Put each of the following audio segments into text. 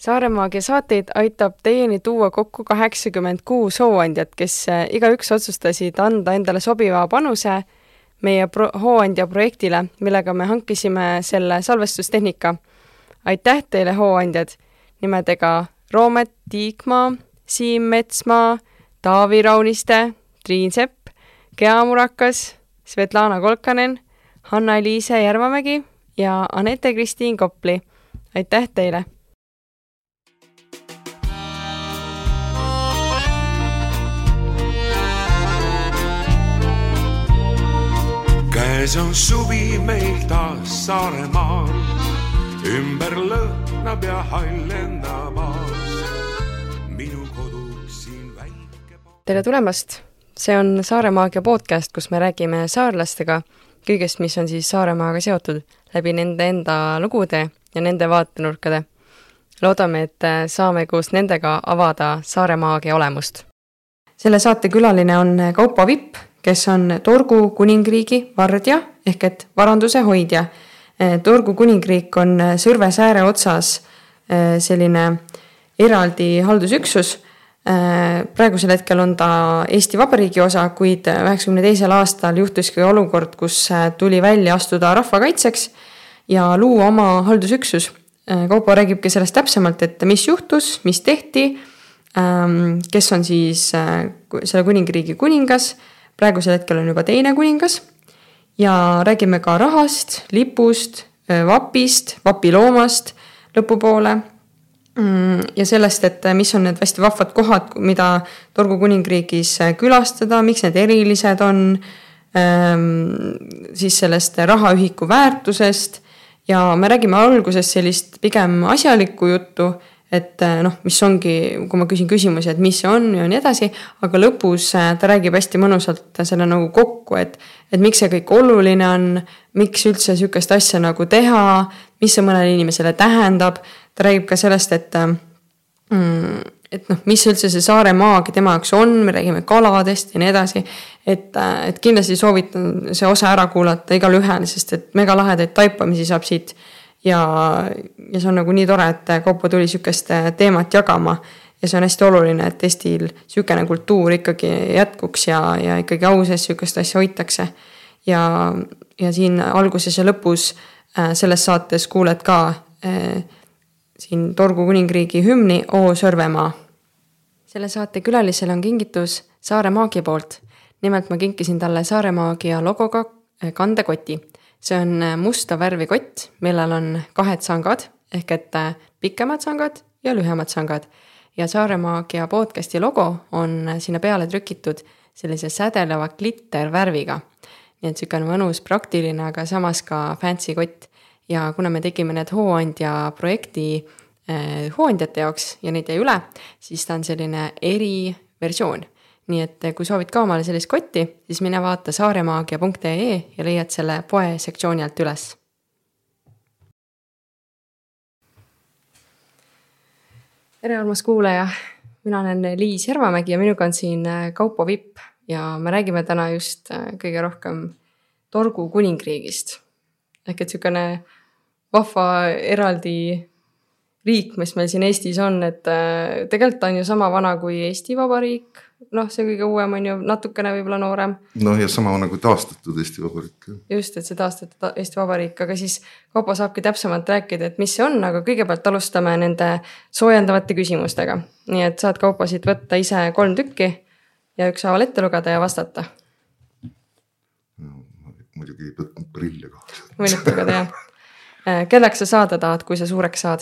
saaremaagia saateid aitab teieni tuua kokku kaheksakümmend kuus hooandjat, kes äh, igaüks otsustasid anda endale sobiva panuse meie pro-, hooandja projektile, millega me hankisime selle salvestustehnika. aitäh teile, hooandjad, nimedega Roomet Tiikmaa, Siim Metsmaa, Taavi Rauniste, Triin Sepp, Gea Murakas, Svetlana Kolkanen, Hanna-Eliise Järvamägi ja Anette-Kristiin Kopli. aitäh teile! Käes on suvi meil taas Saaremaal, ümber lõhnab ja hallendab maas. minu kodu siin väike. tere tulemast! see on Saaremaagia podcast, kus me räägime saarlastega kõigest, mis on siis Saaremaaga seotud läbi nende enda lugude ja nende vaatenurkade. loodame, et saame koos nendega avada Saaremaagia olemust. selle saate külaline on Kaupo Vipp, kes on Torgu kuningriigi vardja ehk et varanduse hoidja. Torgu kuningriik on Sõrve sääre otsas eh, selline eraldi haldusüksus praegusel hetkel on ta Eesti Vabariigi osa, kuid üheksakümne teisel aastal juhtuski olukord, kus tuli välja astuda rahvakaitseks ja luua oma haldusüksus. Kaupo räägibki sellest täpsemalt, et mis juhtus, mis tehti, ähm, kes on siis selle kuningriigi kuningas, praegusel hetkel on juba teine kuningas. Ja räägime ka rahast, lipust, vapist, vapiloomast lõpupoole. Mm, ja sellest, et äh, mis on need hästi vahvad kohad, mida Torgu kuningriigis äh, külastada, miks need erilised on, ähm, siis sellest rahaühiku väärtusest. Ja me räägime alguses sellist pigem asjalikku juttu, et äh, noh, mis ongi, kui ma küsin küsimusi, et mis see on ja nii edasi, aga lõpus ta räägib hästi mõnusalt selle nagu kokku, et, et miks see kõik oluline on, miks üldse sihukest asja nagu teha, mis see mõnele inimesele tähendab ta räägib ka sellest, et mm, et noh, mis üldse see Saare maagi tema jaoks on, me räägime kaladest ja nii edasi. et, et kindlasti soovitan see osa ära kuulata igalühel, sest et megalahedaid taipamisi saab siit. Ja, ja see on nagu nii tore, et Kaupo tuli sihukest teemat jagama. ja see on hästi oluline, et Eestil sihukene kultuur ikkagi jätkuks ja, ja ikkagi au sees sihukest asja hoitakse. ja, ja siin alguses ja lõpus äh, selles saates kuuled ka äh, siin Torgu kuningriigi hümni O Sõrvemaa. selle saate külalisele on kingitus Saare Maagia poolt. nimelt ma kinkisin talle Saare Maagia logoga eh, kandekoti. See on eh, musta värvi kott, millel on kahed sangad ehk et eh, pikemad sangad ja lühemad sangad. ja Saare Maagia podcast'i logo on sinna peale trükitud sellise sädeleva klittervärviga. nii et niisugune mõnus, praktiline, aga samas ka fancy kott ja kuna me tegime need hooandja projekti hooandjate jaoks ja neid jäi üle, siis ta on selline eriversioon. Nii et eh, kui soovid ka omale sellist kotti, siis mine vaata saaremaagia.ee ja leiad selle poe sektsiooni alt üles. tere, armas kuulaja, mina olen Liis Järvamägi ja minuga on siin eh, Kaupo Vipp ja me räägime täna just kõige rohkem Torgu kuningriigist. ehk et sihukene vahva eraldi riik, mis meil siin Eestis on, et tegelikult ta on ju sama vana kui Eesti Vabariik. Noh, see kõige uuem on ju natukene võib-olla noorem. noh, ja sama kui taastatud Eesti Vabariik. just, et see taastatud Eesti Vabariik, aga siis Kaupo saabki täpsemalt rääkida, et mis see on, aga kõigepealt alustame nende soojendavate küsimustega. nii et saad Kaupo siit võtta ise kolm tükki ja ükshaaval ette lugeda ja vastata no,. muidugi ei võtnud prille kaasa. ette lugeda jah Äh, kelleks sa saada tahad, kui sa suureks saad?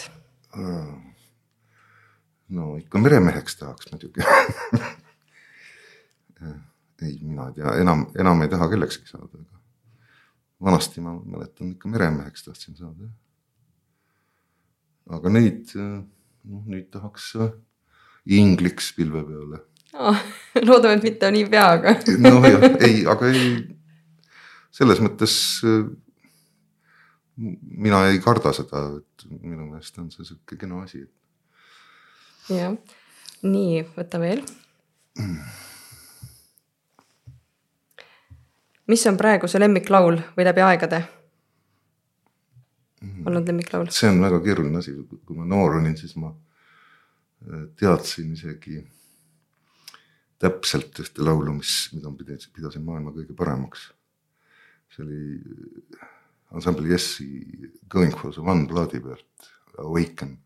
no ikka meremeheks tahaks muidugi ei, mina ei tea, enam, enam ei taha kellekski saada, aga vanasti ma mäletan ikka meremeheks tahtsin saada. aga nüüd, noh nüüd tahaks ingliks pilve peale oh,. loodame, et mitte nii peaga nojah, ei, aga ei, selles mõttes mina ei karda seda, et minu meelest on see sihuke kena asi. jah, nii võta veel mm.. mis on praegu su lemmiklaul või läbi aegade mm. olnud lemmiklaul? see on väga keeruline asi, kui ma noor olin, siis ma teadsin isegi täpselt ühte laulu, mis, mida ma pidasin, maailma kõige paremaks. see oli ansambli Yes'i Going for the One plaadi pealt, Awaken.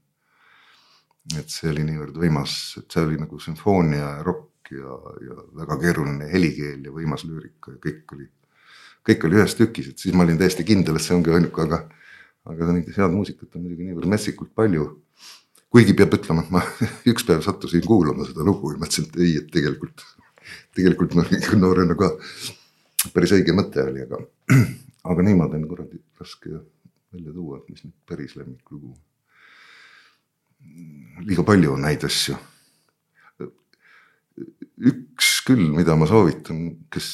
et see oli niivõrd võimas, et see oli nagu sümfoonia ja rokk ja, ja väga keeruline helikeel ja võimas lüürika ja kõik oli, kõik oli ühes tükis, et siis ma olin täiesti kindel, et see ongi ainuke, aga, aga neid head muusikat on muidugi niivõrd metsikult palju kuigi peab ütlema, et ma üks päev sattusin kuulama seda lugu ja mõtlesin, et ei, et tegelikult, tegelikult noh, noorena ka päris õige mõte oli, aga, aga niimoodi on kuradi raske välja tuua, et mis nüüd päris lemmiklugu. liiga palju on häid asju. Üks küll, mida ma soovitan, kes,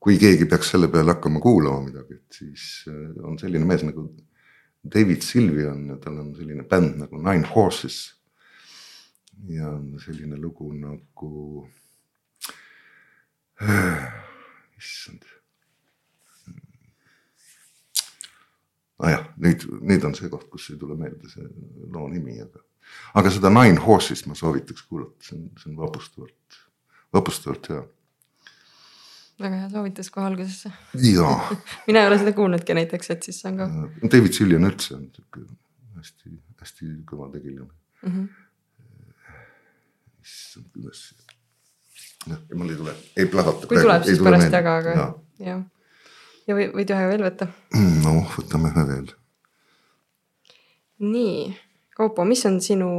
kui keegi peaks selle peale hakkama kuulama midagi, et siis äh, on selline mees nagu David Sylvian ja tal on selline bänd nagu Nine Horses. ja on selline lugu nagu äh,, issand. nojah, nüüd, nüüd on see koht, kus ei tule meelde see loo nimi, aga, aga seda Nine Horses ma soovitaks kuulata, see on, see on vapustavalt, vapustavalt hea väga hea soovitus kohe algusesse. jaa mina ei ole seda kuulnudki näiteks, et siis saan ka. David Siljan üldse on sihuke hästi-hästi kõva tegelane mm. -hmm. issand, kuidas, noh, mul ei tule, ei plahvata. kui tuleb, siis pärast jaga, aga jah ja. ja või võid ühe veel võtta. noh, võtame ühe veel. nii, Kaupo, mis on sinu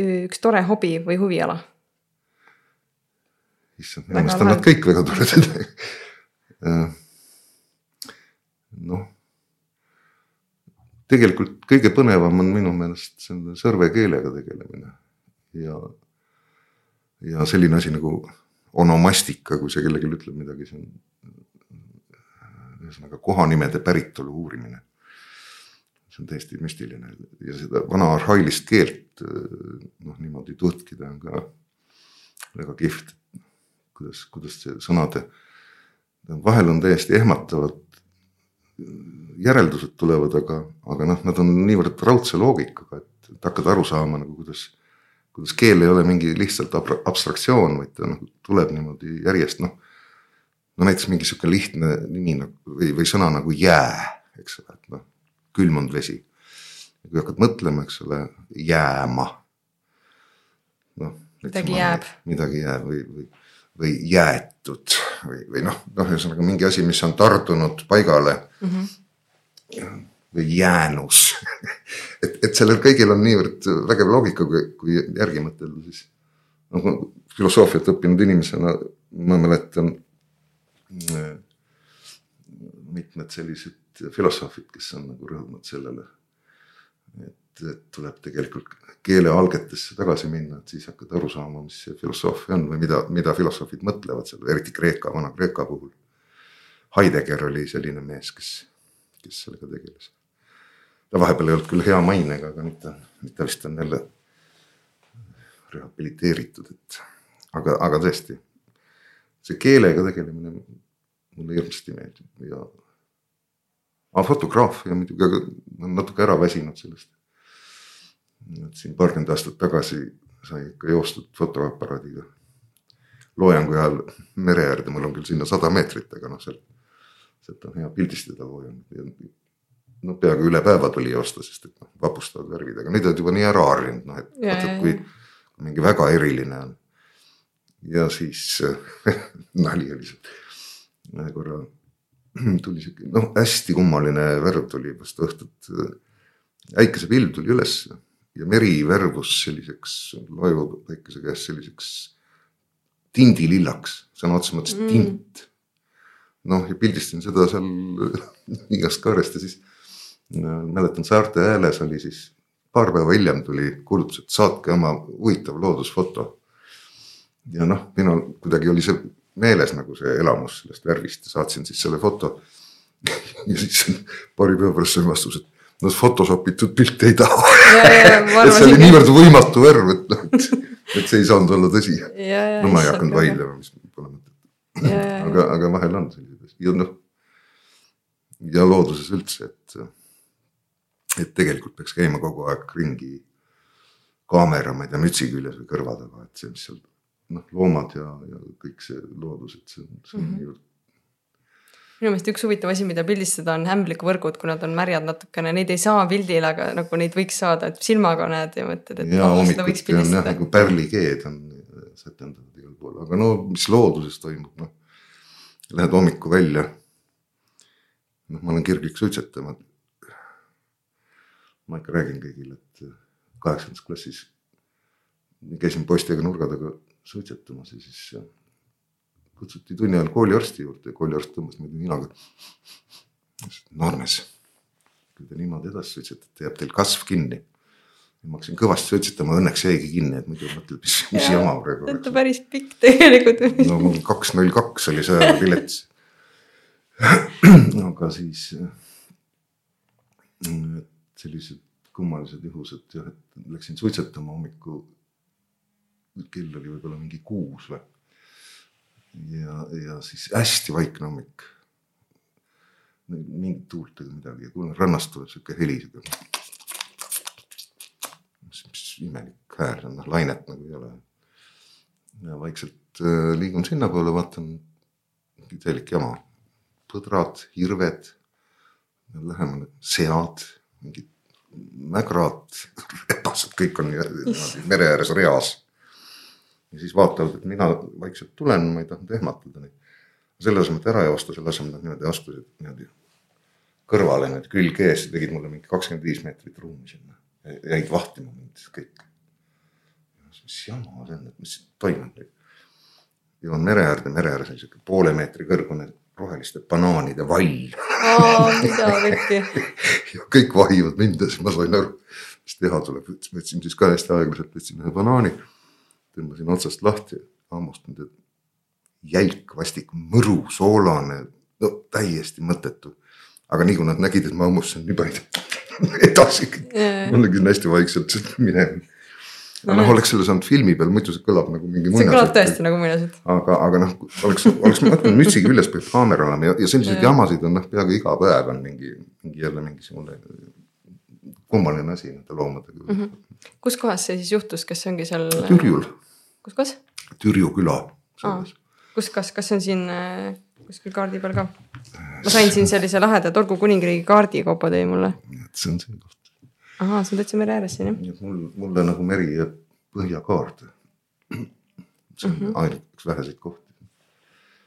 üks tore hobi või huviala? issand, minu meelest on nad kõik väga toredad noh, tegelikult kõige põnevam on minu meelest selle sõrvekeelega tegelemine ja, ja selline asi nagu onomastika, kui see kellelegi ütleb midagi, see on ühesõnaga kohanimede päritolu uurimine. See on täiesti müstiline ja seda vana arhailist keelt noh, niimoodi tutkida on ka väga kihvt kuidas, kuidas see sõnade, vahel on täiesti ehmatavad järeldused tulevad, aga, aga noh, nad on niivõrd raudse loogikaga, et, et hakkad aru saama nagu kuidas, kuidas keel ei ole mingi lihtsalt abstraktsioon, vaid ta nagu tuleb niimoodi järjest noh. no näiteks mingi sihuke lihtne nimi nagu või, või sõna nagu jää, eks ole, et noh, külmunud vesi. kui hakkad mõtlema, eks ole, jääma. noh. midagi jääb. midagi jääb või, või või jäetud või, või noh, noh, ühesõnaga mingi asi, mis on tardunud paigale mm. -hmm. või jäänus et, et sellel kõigil on niivõrd vägev loogika, kui, kui järgi mõtelda, siis. noh, filosoofiat õppinud inimesena ma mäletan äh, mitmed sellised filosoofid, kes on nagu rõhunud sellele. et, et tuleb tegelikult keele algetesse tagasi minna, et siis hakkad aru saama, mis see filosoofia on või mida, mida filosoofid mõtlevad seal, eriti Kreeka, Vana-Kreeka puhul. Heidegger oli selline mees, kes, kes sellega tegeles. ta vahepeal ei olnud küll hea mainega, aga nüüd ta, nüüd ta vist on jälle rehabiliteeritud, et aga, aga tõesti. see keelega tegelemine mulle hirmsasti meeldib ja. Aga fotograafia muidugi, aga ma olen natuke ära väsinud sellest. Et siin paarkümmend aastat tagasi sai ikka joostud fotoaparaadiga. Loojangu ajal mere äärde, mul on küll sinna sada meetrit, aga noh, sealt, sealt on hea pildistada loojangut ja no peaaegu üle päeva tuli joosta, sest et noh, vapustavad värvid, aga nüüd oled juba nii ära harjunud, noh et vaata, kui mingi väga eriline on. ja siis nali oli ühe korra tuli sihuke noh, hästi kummaline värv tuli vastu õhtut. äikesepilv tuli ülesse ja meri värvus selliseks laeva päikese käes selliseks tindilillaks, sõna otseses mõttes mm. tint. noh, ja pildistasin seda seal igast kaarest ja siis äh, mäletan Saarte Hääles oli siis paar päeva hiljem tuli kuulutus, et saatke oma huvitav loodusfoto. ja noh, minul kuidagi oli see meeles nagu see elamus sellest värvist ja saatsin siis selle foto ja siis paari päeva pärast sain vastuse, et no Photoshopitud pilte ei taha. et see oli niivõrd võimatu värv, et noh, et, et see ei saanud olla tõsi. no ma ei hakanud vaidlema, mis pole mõtet. aga, aga vahel on sellised asjad ja noh. ja looduses üldse, et, et tegelikult peaks käima kogu aeg ringi kaamera, ma ei tea, mütsi küljes või kõrva taga, et see, mis seal noh, loomad ja, ja kõik see loodus, et see on, see on Mhm. niivõrd minu meelest üks huvitav asi, mida pildistada, on ämblikuvõrgud, kui nad on märjad natukene, neid ei saa pildile, aga nagu neid võiks saada, et silmaga näed ja mõtled, et ja hommikuti on jah nagu pärlikeed on äh, sätendatud igal pool, aga no mis looduses toimub, noh. Lähed hommiku välja. noh, ma olen kirglik suitsetaja. ma ikka räägin kõigile, et kaheksandas klassis käisin poistega nurga taga suitsetamas ja siis äh, kutsuti tunni ajal kooliarsti juurde ja kooliarst tõmbas niimoodi ninaga. noormees, kui te niimoodi edasi suitsetate, jääb teil kasv kinni ma hakkasin kõvasti suitsetama, õnneks jäigi kinni, et muidu mõtled, mis, mis Jaa, jama praegu see on päris pikk tegelikult no mul kaks null kaks oli see ajal pilets. aga siis äh, et sellised kummalised juhused jah, et läksin suitsetama hommiku. Kell oli võib-olla mingi kuus või. ja, ja siis hästi vaikne hommik. mingit tuult ega midagi ja kuulen rannast tuleb sihuke heli, sihuke mis, imelik hääl on, noh lainet nagu ei ole. ja vaikselt äh, liigun sinnapoole, vaatan mingi täielik jama, põdrad, hirved, lähemale sead, mingid mägrad, rebased, kõik on niimoodi mere ääres reas. Ja siis vaatavad, et mina vaikselt tulen, ma ei tahtnud ehmatada neid. selle asemel, et ära joosta, selle asemel nad niimoodi astusid niimoodi kõrvale, need külg ees, tegid mulle mingi kakskümmend viis meetrit ruumi sinna jäid vahtima mind kõik. mis jama see on, et mis toimub nüüd. jõuan mere äärde, mere ääres on sihuke poole meetri kõrgune roheliste banaanide vall mida võtti ja kõik vahivad mind ja siis ma sain aru, mis teha tuleb, võtsin siis ka hästi aeglaselt, võtsin ühe banaani. Tõmbasin otsast lahti, hammustan teda. jälk, vastik, mõru, soolane, no täiesti mõttetu. aga nii kui nad nägid, et ma hammustasin, nii panid edasi mul läks hästi vaikselt minema. no noh, oleks selle saanud filmi peal, muidu see kõlab nagu mingi see kõlab tõesti nagu muinasjutt. aga, aga noh, oleks, oleks mõtelnud mütsi küljes peab kaamera olema ja, ja selliseid jamasid on noh, peaaegu iga päev on mingi, mingi jälle mingisugune kummaline asi nende loomadega mm. Mhm. kus kohas see siis juhtus, kas see ongi seal? Türjul, kus kohas? Türju küla. kus, kas, kas see on siin äh, kuskil kaardi peal ka? ma sain siin sellise laheda Torgu kuningriigi kaardi, Kaupo tõi mulle. see on see koht, ahaa, see on täitsa mere ääres siin jah? nii et mul, mulle nagu meri jääb põhjakaarde. see on mm -hmm. ainuke üks väheseid kohti.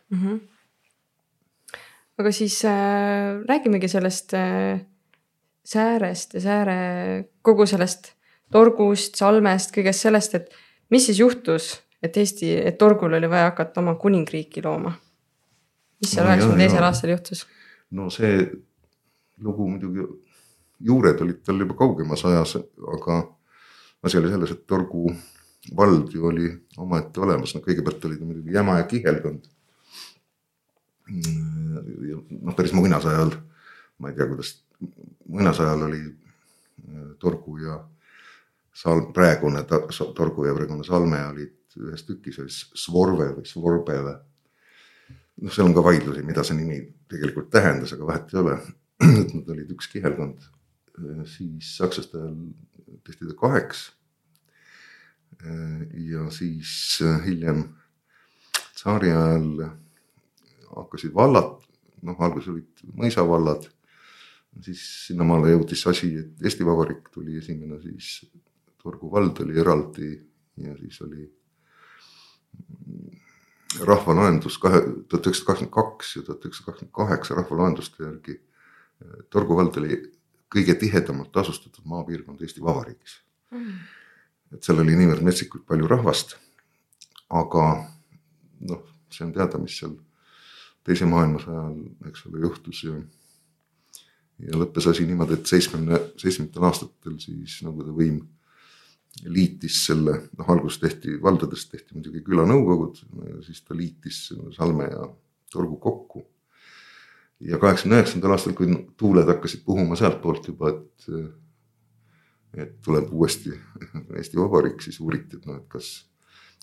mm. -hmm. aga siis äh, räägimegi sellest äh, säärest ja sääre, kogu sellest torgust, salmest, kõigest sellest, et mis siis juhtus, et Eesti, et torgul oli vaja hakata oma kuningriiki looma? mis seal No üheksakümne teisel jaa. aastal juhtus? no see lugu muidugi, juured olid tal juba kaugemas ajas, aga asi oli selles, et Torgu vald ju oli omaette olemas, no kõigepealt oli ta muidugi jäma ja kihelkond. noh, päris muinasajal, ma ei tea, kuidas, muinasajal oli äh, Torgu ja Sal-, praegune Torgu ja praegune Salme olid ühes tükis, oli Svorve või Svorbe või noh, seal on ka vaidlusi, mida see nimi tegelikult tähendas, aga vahet ei ole. et nad olid üks kihelkond. siis sakslaste ajal tehti ta kaheks. ja siis hiljem tsaari ajal hakkasid vallad, noh alguses olid mõisavallad. Siis sinnamaale jõudis asi, et Eesti Vabariik tuli esimene, siis Torgu vald oli eraldi ja siis oli rahvaloendus kahe, tuhat üheksasada kakskümmend kaks ja tuhat üheksasada kakskümmend kaheksa rahvaloenduste järgi. eh, Torgu vald oli kõige tihedamalt asustatud maapiirkond Eesti Vabariigis. et seal oli niivõrd metsikult palju rahvast. aga noh, see on teada, mis seal teise maailmasõja ajal, eks ole, juhtus ja. Ja lõppes asi niimoodi, et seitsmekümne, seitsmekümnendatel aastatel siis Nõukogude võim liitis selle, noh alguses tehti, valdades tehti muidugi külanõukogud, siis ta liitis Salme ja Torgu kokku. ja kaheksakümne üheksandal aastal, kui tuuled hakkasid puhuma sealtpoolt juba, et. et tuleb uuesti Eesti Vabariik, siis uuriti, et noh, et kas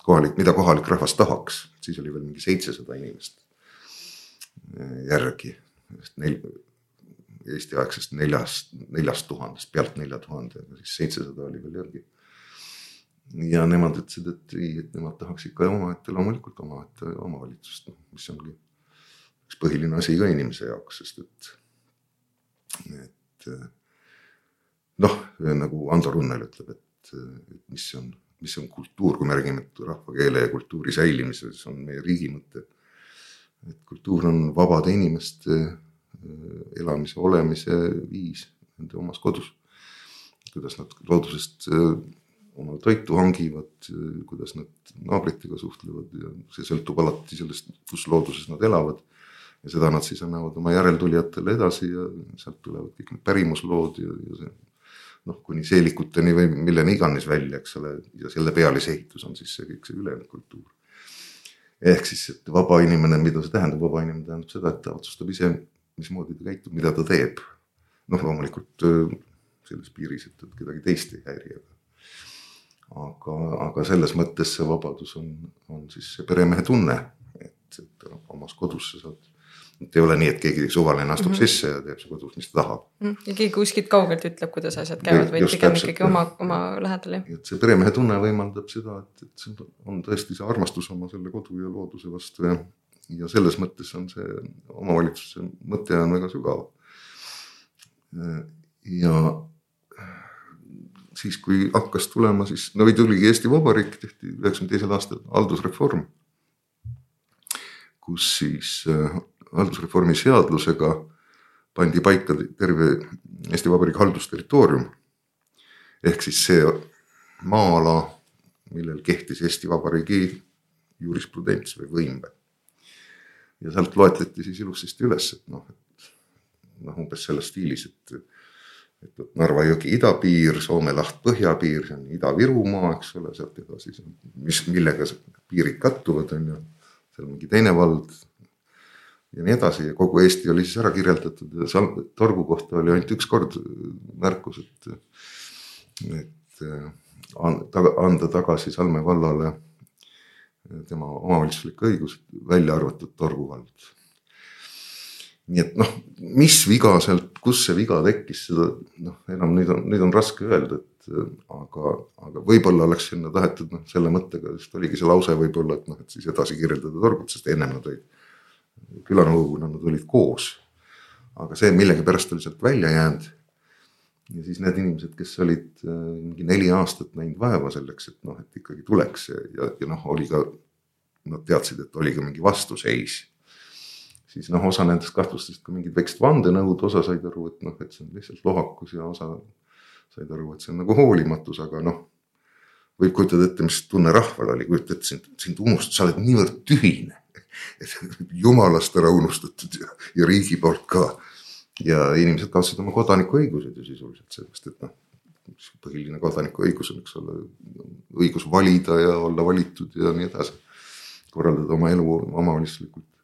kohalik, mida kohalik rahvas tahaks, siis oli veel mingi seitsesada inimest järgi. Neil, Eesti-aegsest neljast, neljast tuhandest, pealt nelja tuhande, siis seitsesada oli veel järgi ja nemad ütlesid, et ei, et nemad tahaks ikka omaette, loomulikult omaette omavalitsust, noh, mis ongi üks põhiline asi ka inimese jaoks, sest et, et noh, nagu Ando Runnel ütleb, et, et mis on, mis on kultuur, kui me räägime rahvakeele ja kultuuri säilimises, on meie riigi mõte. et kultuur on vabade inimeste elamise, olemise viis nende omas kodus. kuidas nad loodusest oma toitu hangivad, kuidas nad naabritega suhtlevad ja see sõltub alati sellest, kus looduses nad elavad. ja seda nad siis annavad oma järeltulijatele edasi ja sealt tulevad kõik need pärimuslood ja, ja see noh, kuni seelikuteni või milleni iganes välja, eks ole, ja selle pealise ehitus on siis see kõik see ülejäänud kultuur. ehk siis, et vaba inimene, mida see tähendab, vaba inimene tähendab seda, et ta otsustab ise, mismoodi ta käitub, mida ta teeb. noh, loomulikult selles piiris, et, et kedagi teist ei häiri, aga aga, aga selles mõttes see vabadus on, on siis see peremehe tunne, et, et omas kodus sa saad. et ei ole nii, et keegi suvaline astub mm -hmm. sisse ja teeb kodus, mis ta tahab mm. -hmm. ja keegi kuskilt kaugelt ütleb, kuidas asjad käivad, vaid pigem ikkagi oma, oma lähedal jah. et see peremehe tunne võimaldab seda, et, et see on tõesti see armastus oma selle kodu ja looduse vastu ja. Ja selles mõttes on see omavalitsuse mõte on väga sügav. ja siis, kui hakkas tulema, siis no või tuligi Eesti Vabariik, tehti üheksakümne teisel aastal haldusreform. kus siis äh, haldusreformi seadusega pandi paika terve Eesti Vabariigi haldusterritoorium. ehk siis see maa-ala, millel kehtis Eesti Vabariigi jurisprudents või võim. Ja sealt loetleti siis ilusasti üles, et noh, et noh, umbes selles stiilis, et et Narva jõgi idapiir, Soome laht põhjapiir, see on Ida-Virumaa, eks ole, sealt edasi, mis, millega piirid kattuvad, on ju. seal mingi teine vald ja nii edasi ja kogu Eesti oli siis ära kirjeldatud ja seal torgu kohta oli ainult üks kord märkus, et, et anda tagasi Salme vallale tema omavalitsuslik õigus, välja arvatud Torgu vald nii et noh, mis viga sealt, kus see viga tekkis, seda noh, enam nüüd on, nüüd on raske öelda, et aga, aga võib-olla oleks sinna tahetud noh, selle mõttega, sest oligi see lause võib-olla, et noh, et siis edasi kirjeldada torgut, sest ennem nad olid. külanõukoguna nad olid koos. aga see millegipärast oli sealt välja jäänud. Ja siis need inimesed, kes olid mingi neli aastat näinud vaeva selleks, et noh, et ikkagi tuleks ja, ja, ja noh, oli ka. Nad teadsid, et oli ka mingi vastuseis siis noh, osa nendest kahtlustasid ka mingid väiksed vandenõud, osa said aru, et noh, et see on lihtsalt lohakus ja osa said aru, et see on nagu hoolimatus, aga noh. võib kujutada ette, mis tunne rahval oli, kujuta ette sind, sind unustada, sa oled niivõrd tühine. et jumalast ära unustatud ja, ja riigi poolt ka. Ja inimesed kaotasid oma kodanikuõigused ju sisuliselt, sellepärast et noh põhiline kodanikuõigus on, eks ole, õigus valida ja olla valitud ja nii edasi. korraldada oma elu omavalitsuslikult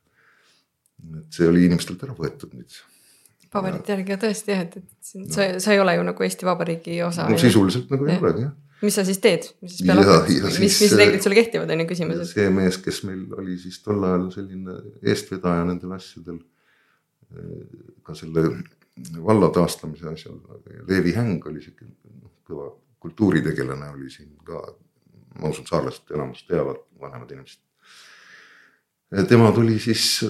et see oli inimestelt ära võetud nüüd. paberite järgi tõesti jah, et, et no. sa, sa ei ole ju nagu Eesti Vabariigi osa. no sisuliselt nagu ei olegi jah. mis sa siis teed, mis siis peale hakkad, mis, mis reeglid sulle kehtivad, on ju küsimus. see mees, kes meil oli siis tol ajal selline eestvedaja nendel asjadel. Ka selle valla taastamise asjal, Leevi Häng oli sihuke noh, kõva kultuuritegelane oli siin ka. ma usun, saarlased enamus teavad, vanemad inimesed. tema tuli siis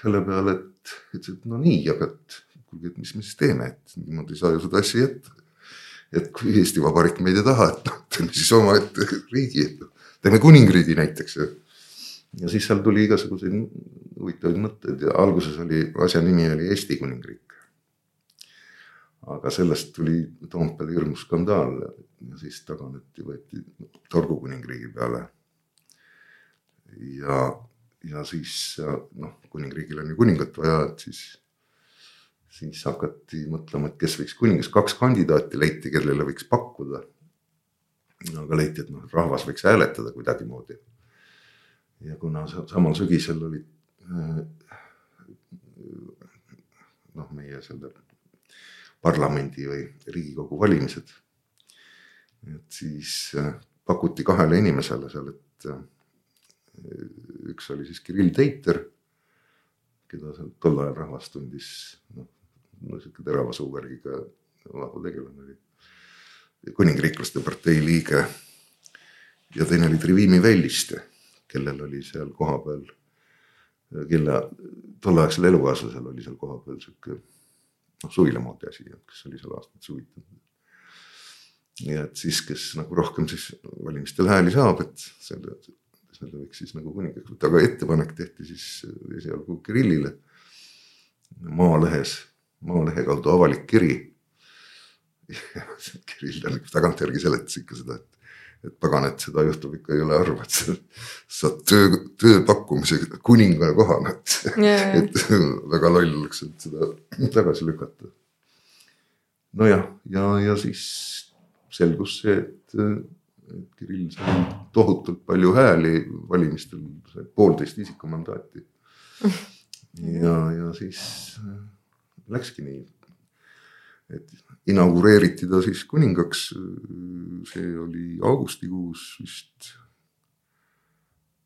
selle peale, et ütles, et no nii, aga et kuulge, et mis me siis teeme, et niimoodi ei saa ju seda asja jätta. et kui Eesti Vabariik meid ei taha, et noh, teeme siis omaette riigi, teeme kuningriigi näiteks ja. siis seal tuli igasuguseid huvitavaid mõtteid ja alguses oli, asja nimi oli Eesti Kuningriik. aga sellest tuli Toompeal hirmus skandaal ja siis taganeti, võeti Torgu kuningriigi peale. ja ja siis noh, kuningriigil on ju kuningat vaja, et siis, siis hakati mõtlema, et kes võiks kuningas, kaks kandidaati leiti, kellele võiks pakkuda. aga leiti, et noh, rahvas võiks hääletada kuidagimoodi. Ja kuna samal sügisel olid noh, meie selle parlamendi või riigikogu valimised. et siis pakuti kahele inimesele seal, et üks oli siis Kirill Teiter, keda seal tol ajal rahvas tundis, noh, no sihuke terava suuvärgiga vabategelane oli. kuningriiklaste partei liige. ja teine oli Trivimi Velliste, kellel oli seal kohapeal, kelle tolleaegsel elukaaslasel oli seal kohapeal sihuke noh, suvila moodi asi, kes oli seal aastaid suvitanud. nii et siis, kes nagu rohkem siis valimistel hääli saab, et selle, selle võiks siis nagu kuningaks võtta, aga ettepanek tehti siis esialgu Kirillile Maalehes, Maalehe kaudu avalik kiri. Kirill tagantjärgi seletas ikka seda, et et pagan, et seda juhtub ikka jõle harva, et sa saad töö, tööpakkumise kuninga kohana, et yeah., et väga loll oleks seda tagasi lükata. nojah, ja, ja siis selgus see, et, et Kirill sai tohutult palju hääli valimistel, sai poolteist isikumandaati. ja, ja siis läkski nii, et inaugureeriti ta siis kuningaks. see oli augustikuus vist.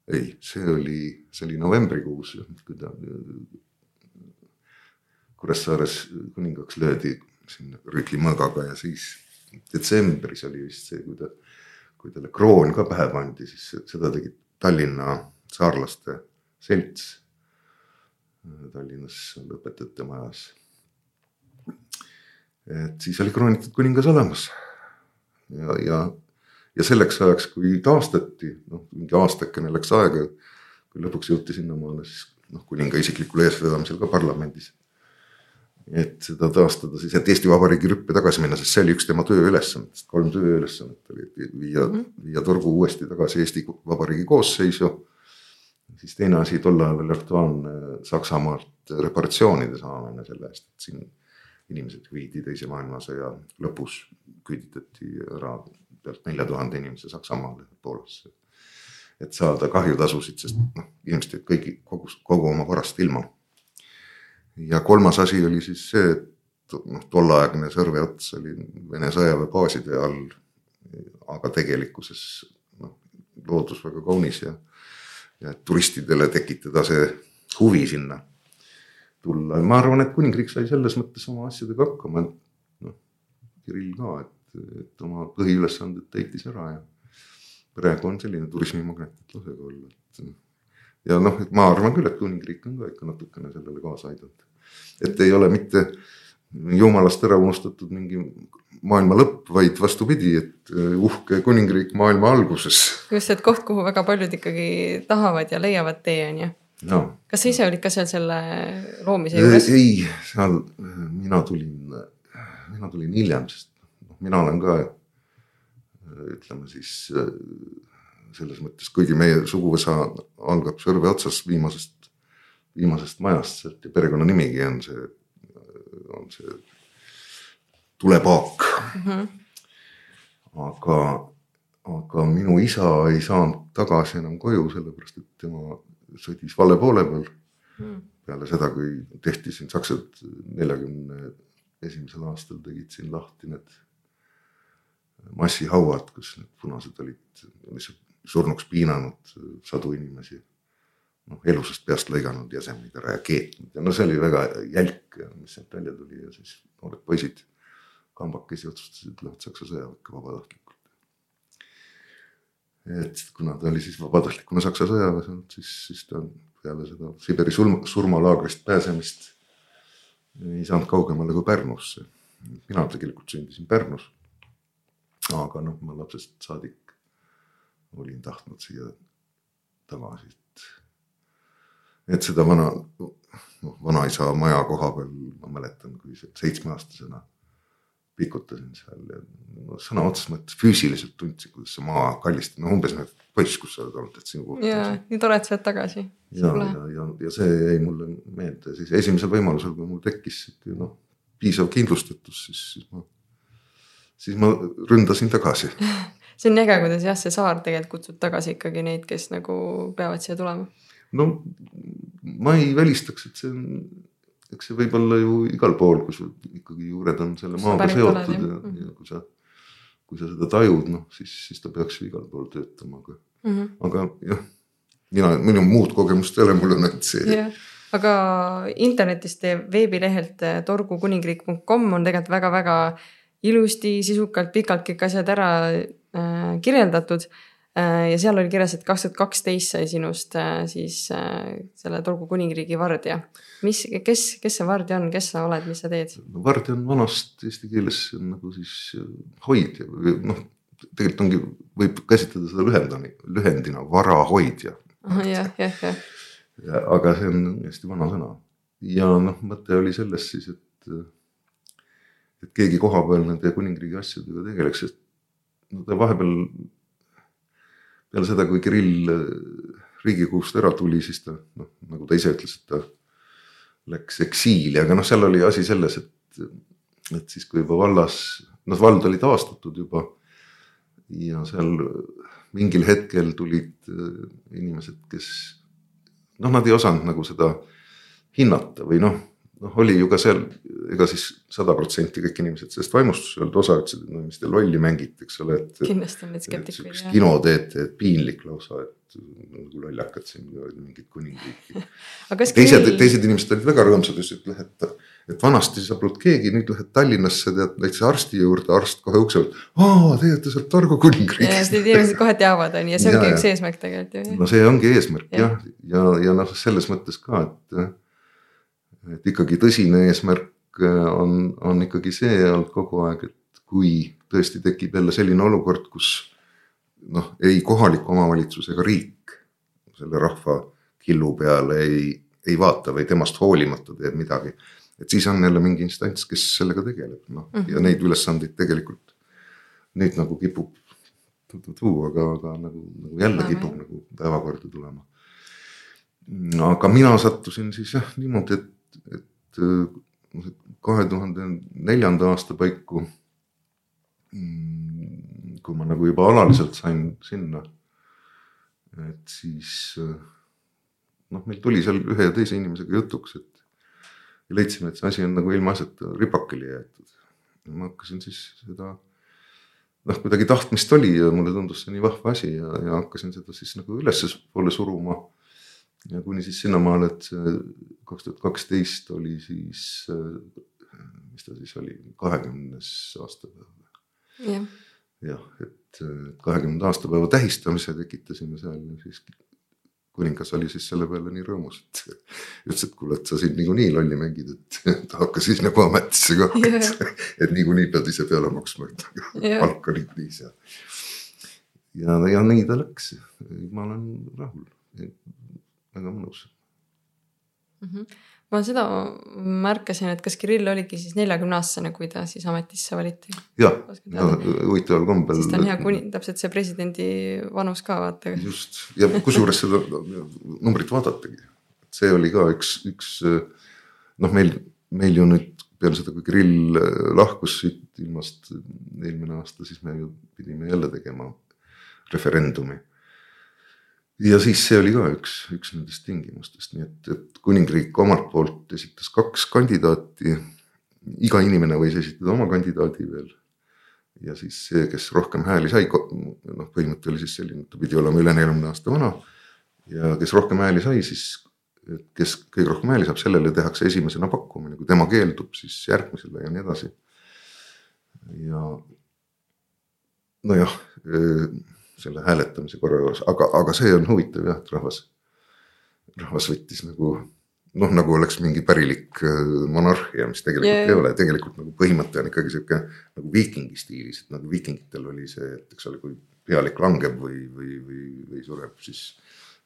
ei, see oli, see oli novembrikuus, kui ta Kuressaares kuningaks löödi siin rütlimõõgaga ja siis detsembris oli vist see, kui ta, kui talle kroon ka pähe pandi, siis seda tegi Tallinna saarlaste selts Tallinnas õpetajate majas et siis oli kroonitud kuningas olemas. ja, ja, ja selleks ajaks, kui taastati, noh mingi aastakene läks aega, kui lõpuks jõuti sinnamaale, siis noh, kuninga isiklikul eestvedamisel ka parlamendis. et seda taastada siis, et Eesti Vabariigi rüppe tagasi minna, sest see oli üks tema tööülesannetest, kolm tööülesannet oli, et viia -hmm. viia torgu uuesti tagasi Eesti Vabariigi koosseisu. siis teine asi, tol ajal oli aktuaalne Saksamaalt reparatsioonide saamine selle eest, et siin inimesed viidi teise maailmasõja lõpus, küüditati ära pealt nelja tuhande inimese Saksamaale, Poolasse. et saada kahjutasusid, sest noh, inimesed jäid kõigi kogu, kogu oma varast ilma. ja kolmas asi oli siis see, et noh, tolleaegne Sõrveots oli Vene sõjaväebaaside all. aga tegelikkuses noh, loodus väga kaunis ja, ja turistidele tekitada see huvi sinna tulla ja ma arvan, et kuningriik sai selles mõttes oma asjadega hakkama, et noh, Kirill ka, et, et oma põhiülesanded täitis ära ja praegu on selline turismimagnet, et lasega olla, et ja noh, et ma arvan küll, et kuningriik on ka ikka natukene sellele kaasa aidanud. et ei ole mitte jumalast ära unustatud mingi maailma lõpp, vaid vastupidi, et uhke kuningriik maailma alguses. just, et koht, kuhu väga paljud ikkagi tahavad ja leiavad tee, on ju no.. kas sa ise olid ka seal selle loomise juures? ei, seal mina tulin, mina tulin hiljem, sest noh, mina olen ka ütleme siis selles mõttes, kuigi meie suguvõsa algab Sõrve otsas viimasest, viimasest majast, sealt ja perekonnanimigi on see, on see tulepaak mm. -hmm. aga, aga minu isa ei saanud tagasi enam koju, sellepärast et tema sõdis vale poole peal. Mm.. peale seda, kui tehti siin saksad neljakümne esimesel aastal tegid siin lahti need massihauad, kus need punased olid lihtsalt surnuks piinanud sadu inimesi. noh, elusast peast lõiganud jäsemeid ära ja keetnud ja no see oli väga jälk, mis sealt välja tuli ja siis noored poisid kambakesi otsustasid, lähevad Saksa sõjaväkke vabatahtlikult et kuna ta oli siis vabatahtlikuna Saksa sõjaväes olnud, siis, siis ta peale seda Siberi surma, surmalaagrist pääsemist ei saanud kaugemale kui Pärnusse. mina tegelikult sündisin Pärnus. aga noh, ma lapsest saadik olin tahtnud siia tagasi, et, et seda vana, noh vanaisa maja koha peal ma mäletan, kui seitsmeaastasena pikutasin seal ja no, sõna otseses mõttes füüsiliselt tundsin, kuidas see maa kallistab, no umbes nagu poiss, kus sa oled olnud, et sinu kohta. ja, nii tore, et sa oled tagasi. ja, ja, ja, ja see jäi mulle meelde siis esimesel võimalusel, kui mul tekkis noh, piisav kindlustatus, siis, siis ma, siis ma ründasin tagasi see on äge, kuidas jah, see saar tegelikult kutsub tagasi ikkagi neid, kes nagu peavad siia tulema. no ma ei välistaks, et see on eks see võib olla ju igal pool, kui sul ikkagi juured on selle maaga seotud ja, mhm. ja kui sa, kui sa seda tajud, noh siis, siis ta peaks ju igal pool töötama, aga mm, -hmm. aga jah, mina, minu muud kogemust ei ole, mul on ainult see yeah aga internetist ja veebilehelt eh, torgukuningriik.com on tegelikult väga-väga ilusti, sisukalt, pikalt kõik asjad ära äh, kirjeldatud ja seal oli kirjas, et kaks tuhat kaksteist sai sinust siis selle tolgu kuningriigi vardja. mis, kes, kes see vardja on, kes sa oled, mis sa teed? vardja on vanast eesti keeles nagu siis hoidja või noh, tegelikult ongi, võib käsitleda seda lühendani, lühendina varahoidja. jah, jah, jah. aga see on hästi vana sõna ja noh, mõte oli selles siis, et, et keegi kohapeal nende kuningriigi asjadega tegeleks, sest no ta vahepeal peale seda, kui Kirill äh, riigikogust ära tuli, siis ta noh, nagu ta ise ütles, et ta läks eksiili, aga noh, seal oli asi selles, et, et siis, kui juba vallas, noh vald oli taastatud juba. ja seal mingil hetkel tulid äh, inimesed, kes noh, nad ei osanud nagu seda hinnata või noh noh, oli ju ka seal, ega siis sada protsenti kõik inimesed sellest vaimustus ei olnud, osa ütlesid, et no mis te lolli mängite, eks ole, et. kindlasti on neid skeptikuid. kino teete, et piinlik lausa, et nagu lollakad siin mingit kuningriiki. teised, teised inimesed olid väga rõõmsad, ütlesid, et lähed, et vanasti sa polnud keegi, nüüd lähed Tallinnasse tead näiteks arsti juurde, arst kohe ukse pealt. aa, teie olete sealt Targu kuningriigist. Need inimesed kohe teavad, on ju, ja see ongi ja, üks eesmärk tegelikult ju. no see ongi eesmärk jah, ja, ja, ja noh, selles mõttes ka, et et ikkagi tõsine eesmärk äh, on, on ikkagi see olnud kogu aeg, et kui tõesti tekib jälle selline olukord, kus noh, ei kohalik omavalitsus ega riik selle rahva killu peale ei, ei vaata või temast hoolimata teeb midagi. et siis on jälle mingi instants, kes sellega tegeleb, noh mm -hmm. ja neid ülesandeid tegelikult nüüd nagu kipub tuu, aga, aga nagu, nagu jälle Aha. kipub nagu päevakorda tulema. aga mina sattusin siis jah niimoodi, et et äh, kahe tuhande neljanda aasta paiku. Mm, kui ma nagu juba alaliselt sain sinna. et siis noh, meil tuli seal ühe ja teise inimesega jutuks, et. leidsime, et see asi on nagu ilmaasjata ripakile jäetud. ma hakkasin siis seda noh, kuidagi tahtmist oli ja mulle tundus see nii vahva asi ja, ja hakkasin seda siis nagu ülespoole suruma ja kuni siis sinnamaale, et kaks tuhat kaksteist oli siis, mis ta siis oli, kahekümnes aastapäev. jah, jah, et kahekümnenda aastapäeva tähistamise tekitasime seal ja siis kuningas oli siis selle peale nii rõõmus, et ütles, et kuule, et sa siin niikuinii lolli mängid, et hakka siis nagu ametisse ka yeah., et niikuinii pead ise peale maksma, et palk on niikuinii seal. ja, ja nii ta läks, ma olen rahul väga mõnus mm. -hmm. ma seda märkasin, et kas Kirill oligi siis neljakümne aastane, kui ta siis ametisse valiti? jah, huvitaval kombel. siis ta on hea kuni-, täpselt see presidendi vanus ka vaata. just ja kusjuures seda numbrit vaadatagi, see oli ka üks, üks noh, meil, meil ju nüüd peale seda, kui Kirill lahkus siit ilmast eelmine aasta, siis me ju pidime jälle tegema referendumi ja siis see oli ka üks, üks nendest tingimustest, nii et, et kuningriik omalt poolt esitas kaks kandidaati. iga inimene võis esitada oma kandidaadi veel. ja siis see, kes rohkem hääli sai, noh, põhimõte oli siis selline, et ta pidi olema üle neljakümne aasta vana. ja kes rohkem hääli sai, siis kes kõige rohkem hääli saab, sellele tehakse esimesena pakkumine, kui tema keeldub, siis järgmisele ja nii edasi. ja nojah selle hääletamise korra juures, aga, aga see on huvitav jah, et rahvas, rahvas võttis nagu noh, nagu oleks mingi pärilik äh, monarhia, mis tegelikult yeah. ei ole, tegelikult nagu põhimõte on ikkagi sihuke nagu viikingi stiilis, et nagu viikingitel oli see, et eks ole, kui pealik langeb või, või, või, või sureb, siis,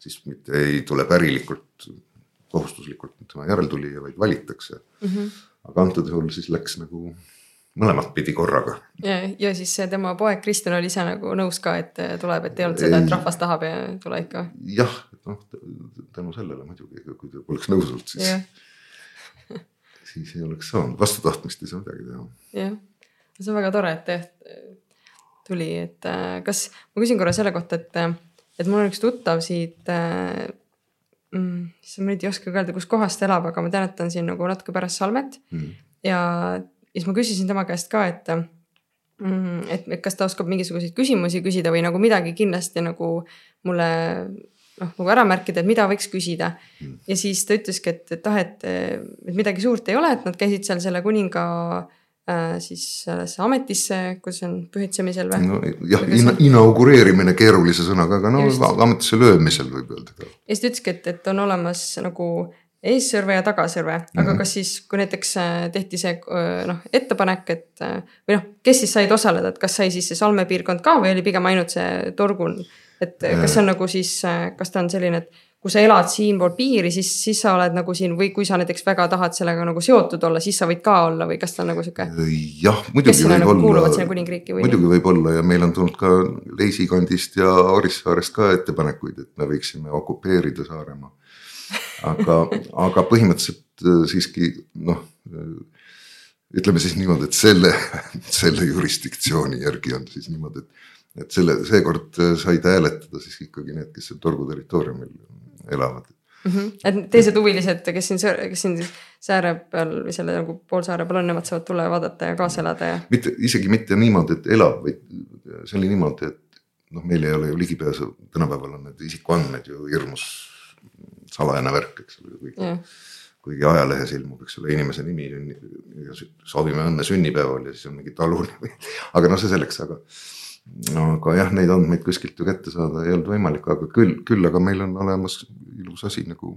siis mitte ei tule pärilikult kohustuslikult tema järeltulija, vaid valitakse mm. -hmm. aga antud juhul siis läks nagu mõlemat pidi korraga. ja, siis tema poeg Kristjan oli ise nagu nõus ka, et tuleb, et ei olnud seda, et rahvas tahab ja tule ikka. jah, noh tänu sellele muidugi, kui ta poleks nõus olnud, siis, siis ei oleks saanud, vastu tahtmist ei saa midagi teha. jah, see on väga tore, et tuli, et äh, kas, ma küsin korra selle kohta, et, et mul on üks tuttav siit äh, mm,. ma nüüd ei oska ka öelda, kus kohas ta elab, aga ma tean, et ta on siin nagu natuke pärast Salmet mm. ja ja siis ma küsisin tema käest ka, et mm, et kas ta oskab mingisuguseid küsimusi küsida või nagu midagi kindlasti nagu mulle noh, nagu ära märkida, et mida võiks küsida. ja siis ta ütleski, et, et ah, et, et midagi suurt ei ole, et nad käisid seal selle kuninga äh, siis sellesse ametisse, kus on pühitsemisel või? no jah, inaugureerimine keerulise sõnaga, aga no Just. ametisse löömisel võib öelda ka. ja siis ta ütleski, et, et on olemas nagu eessõrve ja tagasõrve, aga Mhm. kas siis, kui näiteks äh, tehti see äh, noh, ettepanek, et äh, või noh, kes siis said osaleda, et kas sai siis see Salme piirkond ka või oli pigem ainult see Torgu? et kas see on nagu siis, kas ta on selline, et kui sa elad siinpool piiri, siis, siis sa oled nagu siin või kui sa näiteks väga tahad sellega nagu seotud olla, siis sa võid ka olla või kas ta on nagu sihuke, jah, muidugi võib nagu olla, muidugi võib olla ja meil on tulnud ka Leisi kandist ja Orissaarest ka ettepanekuid, et me võiksime okupeerida Saaremaa. Aga, aga põhimõtteliselt äh, siiski noh, ütleme siis niimoodi, et selle, selle jurisdiktsiooni järgi on siis niimoodi, et et selle, seekord äh, said hääletada siis ikkagi need, kes seal Torgu territooriumil elavad. mm. -hmm. et teised huvilised, kes siin, kes siin sääre peal või selle nagu poolsaare peal on, nemad saavad tulla ja vaadata ja kaasa elada ja. mitte isegi mitte niimoodi, et elab, vaid see oli niimoodi, et noh, meil ei ole ju ligipääsu, tänapäeval on need isikuandmed ju hirmus salajane värk, eks ole, kuigi jah. kuigi ajalehes ilmub, eks ole, inimese nimi soovime õnne sünnipäeval ja siis on mingi talunimi, aga noh, see selleks, aga. aga jah, neid andmeid kuskilt ju kätte saada ei olnud võimalik, aga küll, küll aga meil on olemas ilus asi nagu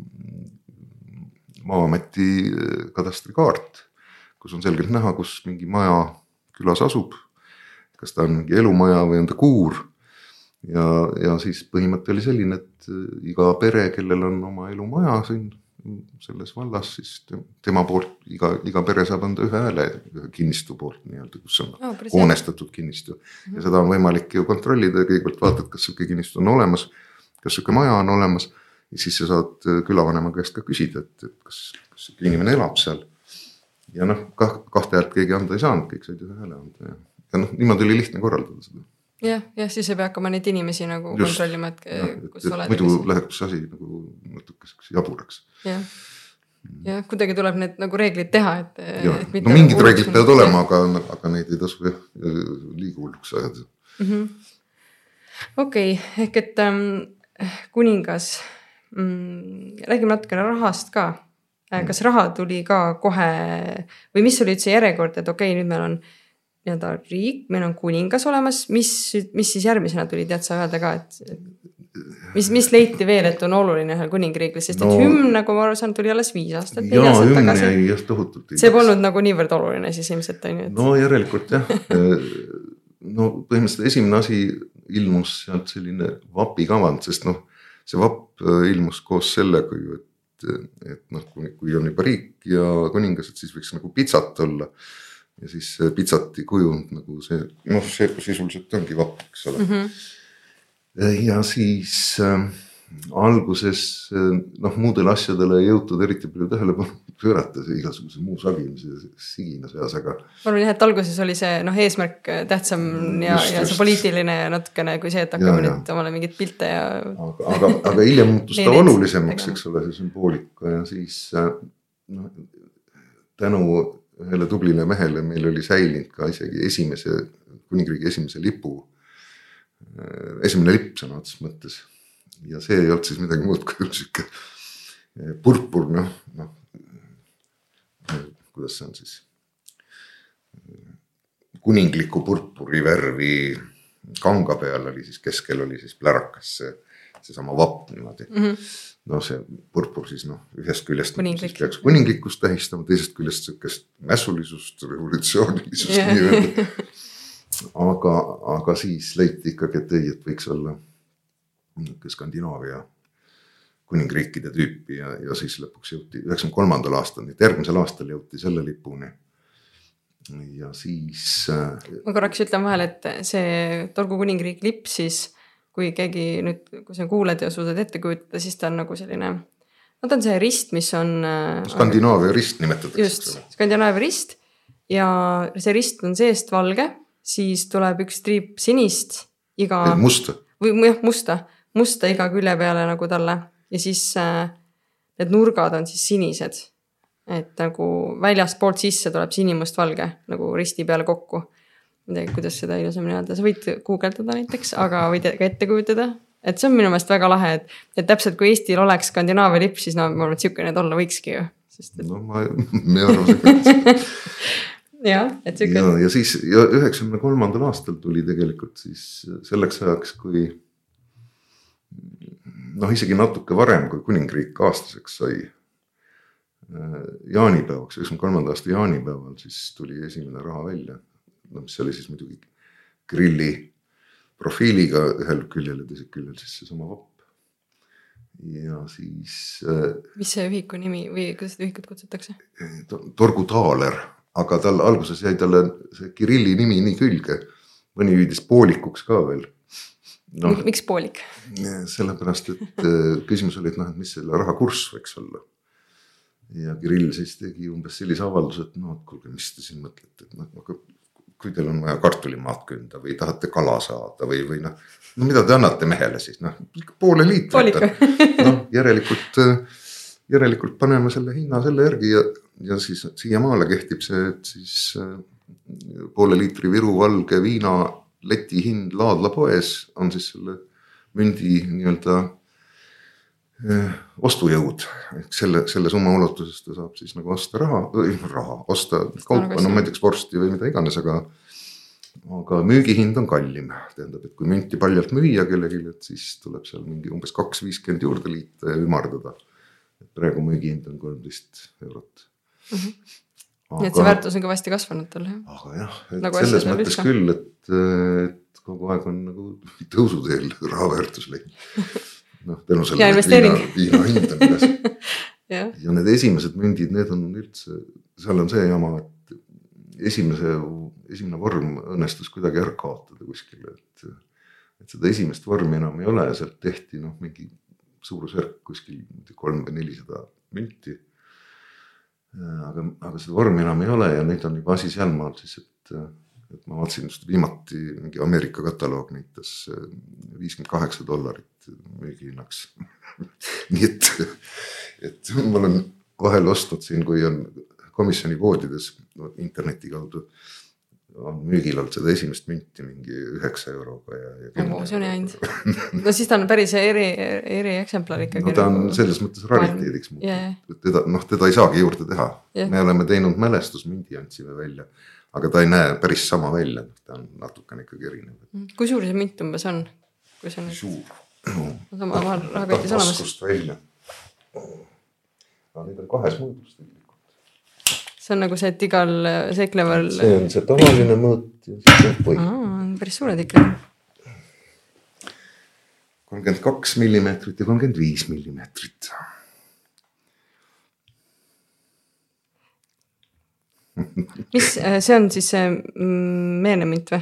Maa-ameti eh, katastrikaart, kus on selgelt näha, kus mingi maja külas asub. kas ta on mingi elumaja või on ta kuur ja, ja siis põhimõte oli selline, et äh, iga pere, kellel on oma elumaja siin selles vallas, siis te- tema poolt iga, iga pere saab anda ühe hääle kinnistu poolt nii-öelda, kus on päris hea. hoonestatud kinnistu. ja seda on võimalik ju kontrollida, kõigepealt vaatad, kas sihuke kinnistu on olemas, kas sihuke maja on olemas. ja siis sa saad äh, külavanema käest ka küsida, et, et kas, kas sihuke inimene elab seal. ja noh, kah kahte häält keegi anda ei saanud, kõik said ühe hääle anda ja, ja noh, niimoodi oli lihtne korraldada seda. Jah, jah, siis ei pea hakkama neid inimesi nagu Just. kontrollima, et Jah, eh, kus et- oled. muidu läheb see asi nagu natukeseks jaburaks. jah, jah, kuidagi tuleb need nagu reeglid teha, et. ja no mingid reeglid peavad olema, aga, aga neid ei tasu jah liiga hulluks ajada. Mhm. okei, ehk et ähm, kuningas mm,, räägime natukene rahast ka. kas raha tuli ka kohe või mis oli üldse järjekord, et okei okay,, nüüd meil on nii-öelda riik, meil on kuningas olemas, mis, mis siis järgmisena tuli, tead sa öelda ka, et. mis, mis leiti veel, et on oluline ühel kuningriigil, sest et No- hümn, nagu ma aru saan, tuli alles viis aastat, neli ja aastat hümn jäi jah tohutult. see polnud nagu niivõrd oluline siis ilmselt on ju, et no järelikult jah no põhimõtteliselt esimene asi ilmus sealt selline vapi kavand, sest noh, see vapp äh, ilmus koos sellega ju, et, et noh, kui, kui on juba riik ja kuningas, et siis võiks nagu pitsat olla. Ja siis pitsati kujund nagu see, noh, see sisuliselt ongi vapp, eks ole mm. -hmm. ja siis äh, alguses noh, muudele asjadele ei jõutud eriti palju tähelepanu pöörata, see igasuguse muu sagimise sigina seas, aga ma arvan jah, et alguses oli see noh, eesmärk äh, tähtsam ja, Just, ja see poliitiline natukene kui see, et hakkame Ja, ja. nüüd omale mingeid pilte ja. aga, aga, aga hiljem muutus ta olulisemaks, eks ole, see sümboolika ja siis äh, noh. tänu ühele tublile mehele meil oli säilinud ka isegi esimese, kuningriigi esimese lipu. esimene lipp sõna otseses mõttes ja see ei olnud siis midagi muud kui sihuke purpur, noh, noh. kuidas see on siis? kuningliku purpuri värvi kanga peal oli siis keskel oli siis plärakas see, seesama vapp niimoodi Mm -hmm. Noh, see purpur siis noh, ühest küljest Kuninglik. peaks kuninglikkust tähistama, teisest küljest sihukest mässulisust, revolutsioonilisust Jah. nii-öelda. aga, aga siis leiti ikkagi, et ei, et võiks olla nihuke Skandinaavia kuningriikide tüüpi ja, ja siis lõpuks jõuti üheksakümne kolmandal aastal, nii et järgmisel aastal jõuti selle lipuni. ja siis äh, ma korraks ütlen vahele, et see Torgu kuningriik lipp siis, kui keegi nüüd, kui sa kuuled ja suudad ette kujutada, siis ta on nagu selline. no ta on see rist, mis on. Skandinaavia rist nimetatakse. just, Skandinaavia rist ja see rist on seest valge, siis tuleb üks triip sinist iga musta või jah, musta, musta iga külje peale nagu talle ja siis äh, need nurgad on siis sinised. et nagu väljastpoolt sisse tuleb sinimustvalge nagu risti peale kokku. Ma ei tea, kuidas seda ilusamini öelda, sa võid guugeldada näiteks, aga võid ka ette kujutada. et see on minu meelest väga lahe, et, et täpselt kui Eestil oleks Skandinaavia lipp, siis no ma arvan, et siukene ta olla võikski ju, sest et no ma, me arvasime, et jah, et siuke ja, ja siis ja üheksakümne kolmandal aastal tuli tegelikult siis selleks ajaks, kui noh, isegi natuke varem, kui kuningriik aastaseks sai. jaanipäevaks, üheksakümne kolmanda aasta jaanipäeval siis tuli esimene raha välja. No mis oli siis muidugi grilli profiiliga ühel küljel ja teisel küljel siis seesama vapp. ja siis äh, mis see ühiku nimi või kuidas seda ühikut kutsutakse? To- Torgu Taaler, aga tal alguses jäi talle see Kirilli nimi nii külge. mõni hüüdis poolikuks ka veel. noh, miks poolik? sellepärast, et äh, küsimus oli, et noh, et mis selle raha kurss võiks olla. ja Kirill siis tegi umbes sellise avalduse, et noh, et kuulge, mis te siin mõtlete, et noh, aga kui teil on vaja kartulimaad künda või tahate kala saada või, või noh, no mida te annate mehele siis noh, poole liitrit noh, järelikult, järelikult paneme selle hinna selle järgi ja, ja siis siiamaale kehtib see, et siis äh, poole liitri Viru valge viina leti hind Laadla poes on siis selle mündi nii-öelda ostujõud. ehk selle, selle summa ulatuses ta saab siis nagu osta raha, raha, osta kaupa, kas- no näiteks vorsti või mida iganes, aga aga müügihind on kallim, tähendab, et kui münti paljalt müüa kellelegi, et siis tuleb seal mingi umbes kaks viiskümmend juurde liita ja ümardada. et praegu müügihind on kolmteist eurot. Mhm. nii et see väärtus on kõvasti kasvanud tal jah? aga jah, et Nagu selles mõttes üldse. küll, et, et kogu aeg on nagu tõusuteel raha väärtus leidnud. noh, tänu sellele, viina, viina hind on üles jah, ja need esimesed mündid, need on üldse, seal on see jama, et esimese, esimene vorm õnnestus kuidagi ära kaotada kuskile, et. et seda esimest vormi enam ei ole ja sealt tehti noh, mingi suurusjärk kuskil kolm või nelisada münti. aga, aga seda vormi enam ei ole ja nüüd on juba asi sealmaal siis, et, et ma vaatasin just viimati mingi Ameerika kataloog näitas äh, viiskümmend kaheksa dollarit müügihinnaks. nii et, et ma olen vahel ostnud siin, kui on komisjoni poodides no, interneti kaudu on müügil olnud seda esimest münti mingi üheksa euroga ja, ja. nagu see on hea hind. no siis ta on päris eri, erieksemplar ikkagi. no ta on selles mõttes rariteediks muutunud, et teda noh, teda ei saagi juurde teha Jah. me oleme teinud mälestusmündi, andsime välja, aga ta ei näe päris sama välja, ta on natukene ikkagi erinev. kui suur see münt umbes on? kui see on suur. sama rahakotis olemas. taskust välja. aga need on kahes mõõdus tegelikult. see on nagu see, et igal seikleval. see on see tavaline mõõt ja siis on põik. päris suured ikka. kolmkümmend kaks millimeetrit ja kolmkümmend viis millimeetrit. mis, see on siis see mm, meenemünt või?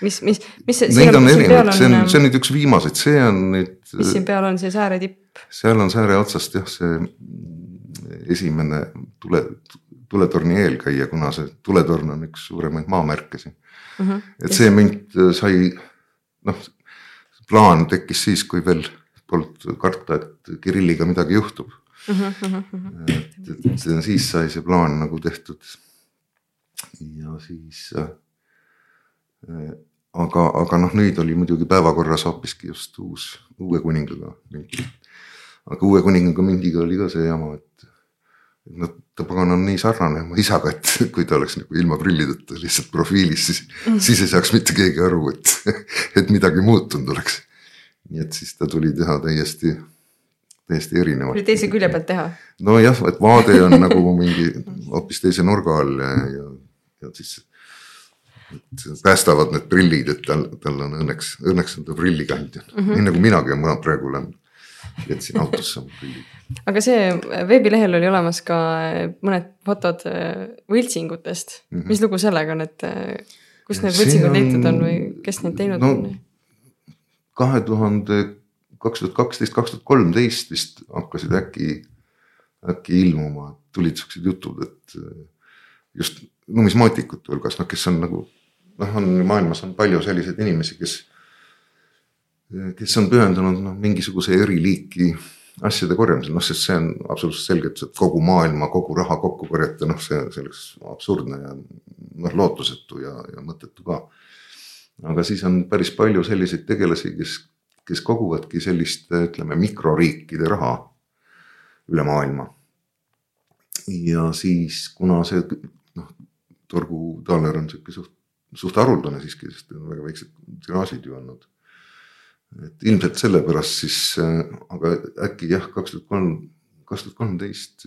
mis, mis, mis see. Neid on erinevaid, see on, see on nüüd üks viimaseid, see on nüüd, mis siin peal on, see sääre tipp? seal on sääre otsast jah, see mm, esimene tule, tuletorni eelkäija, kuna see tuletorn on üks suuremaid maamärke siin. Mhm. et see münt äh, sai, noh, plaan tekkis siis, kui veel polnud karta, et Kirilliga midagi juhtub. Mhm, et, et siis sai see plaan nagu tehtud. Ja siis äh, äh, aga, aga noh, nüüd oli muidugi päevakorras hoopiski just uus, uue kuningaga münt. aga uue kuningaga mündiga oli ka see jama, et, et noh, ta pagan on nii sarnane oma isaga, et kui ta oleks nagu ilma prillideta lihtsalt profiilis, siis mm, siis ei saaks mitte keegi aru, et, et midagi muutunud oleks. nii et siis ta tuli teha täiesti, täiesti erinevalt tuli. teise külje pealt teha. nojah, et vaade on nagu mingi hoopis teise nurga all ja, ja, ja siis. päästavad need prillid, et tal, tal on õnneks, õnneks on ta prillikandja mm, -hmm. nii nagu minagi, ma praegu olen, jätsin autosse oma prillid. aga see veebilehel oli olemas ka mõned fotod äh, võltsingutest mm. -hmm. mis lugu sellega on, et äh, kust need võltsingud on- leitud on või kes neid teinud No, on? kahe tuhande, kaks tuhat kaksteist, kaks tuhat kolmteist vist hakkasid äkki, äkki ilmuma, tulid siuksed jutud, et just numismaatikute hulgas, noh, kes on nagu noh, on maailmas on palju selliseid inimesi, kes, kes on pühendunud noh, mingisuguse eriliiki asjade korjamisele, noh, sest see on absoluutselt selgelt, et kogu maailma kogu raha kokku korjata, noh, see, see oleks absurdne ja noh, lootusetu ja, ja mõttetu ka aga siis on päris palju selliseid tegelasi, kes, kes koguvadki sellist, ütleme mikroriikide raha üle maailma. ja siis, kuna see taaler on sihuke suht, suht haruldane siiski, sest väga väiksed tiraažid ju olnud. et ilmselt sellepärast siis, aga äkki jah, kaks tuhat kolm, kaks tuhat kolmteist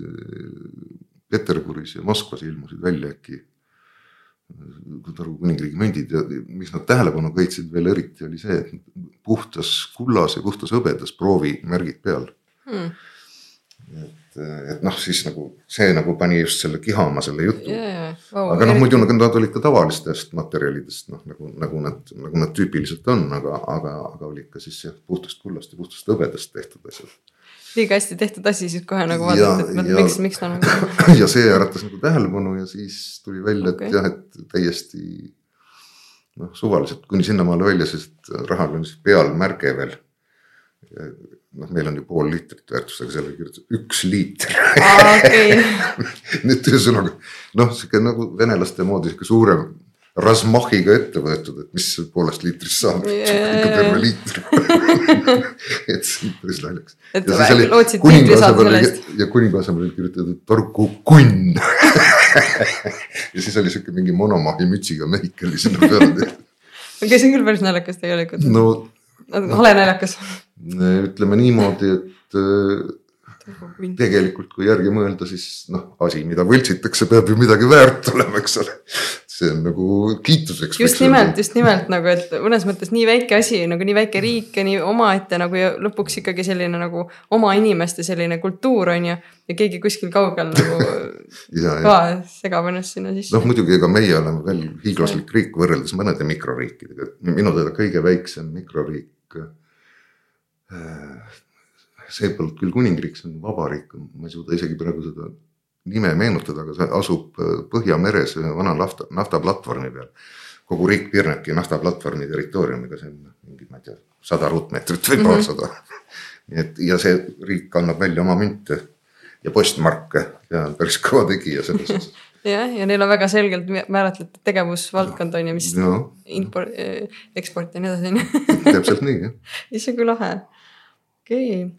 Peterburis ja Moskvas ilmusid välja äkki Taru kuningriigi mündid ja miks nad tähelepanu köitsid veel eriti oli see, et puhtas kullas ja puhtas hõbedas proovimärgid peal hmm.. Et, et noh, siis nagu see nagu pani just selle kihama selle jutu yeah,. Wow, aga noh, muidu nagu nad olid ka tavalistest materjalidest noh, nagu, nagu nad, nagu nad tüüpiliselt on, aga, aga, aga olid ka siis jah, puhtast kullast ja puhtast hõbedast tehtud asjad liiga hästi tehtud asi, siis kohe nagu vaadata, et ja, miks, miks ta nagu. ja see äratas nagu tähelepanu ja siis tuli välja okay., et jah, et täiesti noh, suvaliselt kuni sinnamaale välja, sest rahal on siis peal märge veel. Noh, meil on ju pool liitrit väärtust, aga seal oli kirjutatud üks liiter nii et ühesõnaga noh, sihuke nagu venelaste moodi sihuke suurem Razmachiga ette võetud, et mis poolest liitrist saab yeah., ikka terve liiter et see on päris naljakas. et lootsid liitri saada selle eest. ja kuninga asemel oli kirjutatud Tarku kunn ja siis oli sihuke mingi monomahi mütsiga mehike oli sinna tehtud. okei, see on küll päris naljakas tegelikult. no. Hale naljakas. ütleme niimoodi, et tegelikult, kui järgi mõelda, siis noh, asi, mida võltsitakse, peab ju midagi väärt olema, eks ole. See on nagu kiituseks. just nimelt, just nimelt nagu, et mõnes mõttes nii väike asi nagu nii väike riik ja nii omaette nagu ja lõpuks ikkagi selline nagu oma inimeste selline kultuur on ju. ja keegi kuskil kaugel nagu ja, ka segab ennast sinna sisse. noh, muidugi, ega meie oleme veel hiiglaslik riik võrreldes mõnede mikroriikidega, minu teada kõige väiksem mikroriik äh, see polnud küll kuningriik, see on vabariik, ma ei suuda isegi praegu seda nime meenutada, aga see asub äh, Põhjameres ühe vana nafta, naftaplatvormi peal. kogu riik piirnebki naftaplatvormi territooriumiga, see on mingi, ma ei tea, sada ruutmeetrit või paarsada mm. -hmm. nii et ja see riik annab välja oma münte ja postmarke ja on päris kõva tegija selles osas jah, ja neil on väga selgelt määratletud tegevusvaldkond on ju, mis no. import, äh, eksport ja nii edasi on ju. täpselt nii jah. issand kui lahe, okei okay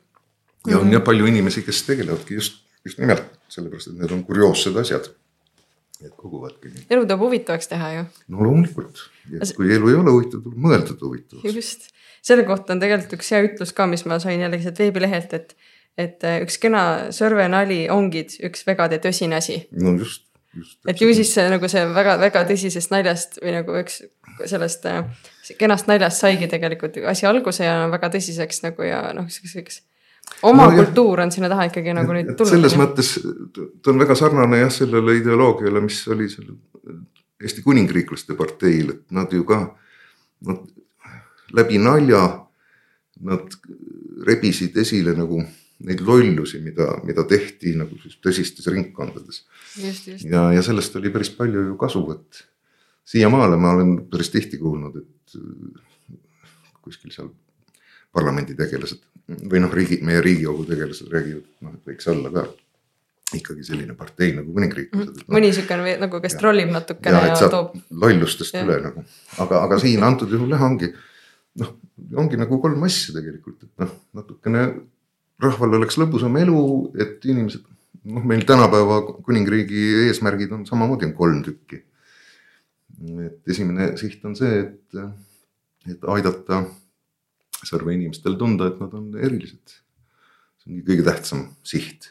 ja on -hmm. jah palju inimesi, kes tegelevadki just, just nimelt sellepärast, et need on kurioossed asjad. et koguvadki. elu tuleb huvitavaks teha ju. no loomulikult, kui elu ei ole huvitav, tuleb mõelda ta huvitavaks. just, selle kohta on tegelikult üks hea ütlus ka, mis ma sain jällegi sealt veebilehelt, et, et äh, üks kena sõrvenali ongi üks vegade tõsine asi. no just Just, et ju siis see nagu see väga-väga tõsisest naljast või nagu üks sellest äh, kenast naljast saigi tegelikult asi alguse ja väga tõsiseks nagu ja noh, siukseks oma no, kultuur on sinna taha ikkagi nagu nüüd tulnud. selles mõttes ta on väga sarnane jah, sellele ideoloogiale, mis oli sellel Eesti Kuningriiklaste parteil, et nad ju ka, nad läbi nalja, nad rebisid esile nagu neid lollusi, mida, mida tehti nagu siis tõsistes ringkondades. ja, ja sellest oli päris palju ju kasu, et siiamaale ma olen päris tihti kuulnud, et kuskil seal parlamenditegelased või noh, riigi, meie riigikogu tegelased räägivad, noh, et võiks olla ka ikkagi selline partei nagu kuningriiklased mm. -hmm. mõni siukene nagu, kes trollib natukene ja, ja toob. lollustest ja. üle nagu, aga, aga siin antud juhul jah, ongi noh, ongi nagu kolm asja tegelikult, et noh, natukene rahval oleks lõbusam elu, et inimesed noh, meil tänapäeva kuningriigi eesmärgid on samamoodi on kolm tükki. et esimene siht on see, et, et aidata Sõrve inimestel tunda, et nad on erilised. see ongi kõige tähtsam siht.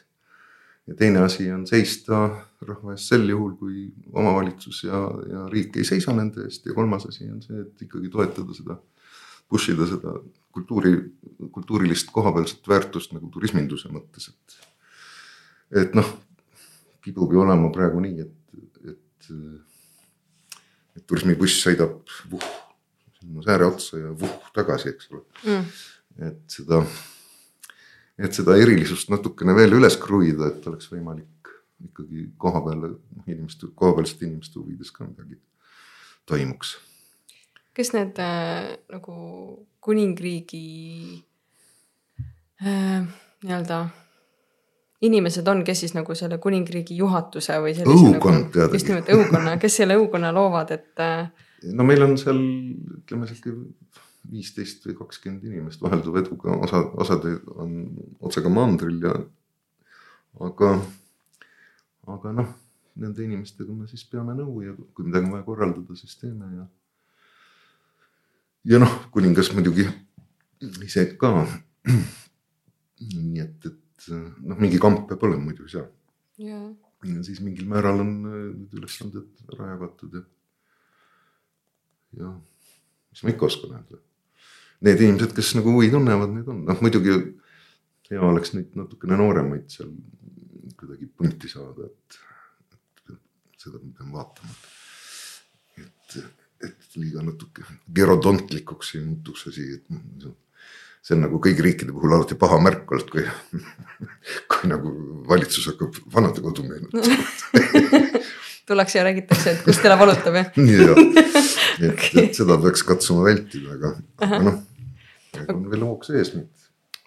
ja teine asi on seista rahva eest sel juhul, kui omavalitsus ja, ja riik ei seisa nende eest ja kolmas asi on see, et ikkagi toetada seda, push ida seda kultuuri, kultuurilist kohapealset väärtust nagu turisminduse mõttes, et. et noh, kipub ju olema praegu nii, et, et, et turismibuss sõidab vuh sääre otsa ja vuh tagasi, eks ole. Mm.. et seda, et seda erilisust natukene veel üles kruida, et oleks võimalik ikkagi koha peal inimeste, kohapealsete inimeste huvides ka midagi toimuks. kes need äh, nagu kuningriigi äh, nii-öelda inimesed on, kes siis nagu selle kuningriigi juhatuse või õukond nagu, just nimelt õukonna, kes selle õukonna loovad, et äh, no meil on seal ütleme sihuke viisteist või kakskümmend inimest vahelduva eduga, osa, osad on otse ka mandril ja. aga, aga noh, nende inimestega me siis peame nõu ja kui midagi on vaja korraldada, siis teeme ja. ja noh, kuningas muidugi ise ka. nii et, et noh, mingi kamp peab olema, muidu ei saa. ja siis mingil määral on need ülesanded ära jagatud ja. Ja mis ma ikka oskan öelda. Need inimesed, kes nagu huvi tunnevad, need on, noh muidugi hea oleks neid natukene nooremaid seal kuidagi punti saada, et, et seda me peame vaatama. et, et liiga natuke gerodontlikuks ei muutuks asi, et see on nagu kõigi riikide puhul alati paha märk olnud, kui, kui nagu valitsus hakkab vanadekodu meenutama tullakse ja räägitakse, et kus teda valutab jah jah, et okay., et seda peaks katsuma vältida, aga, aga noh, on veel hoog sees nüüd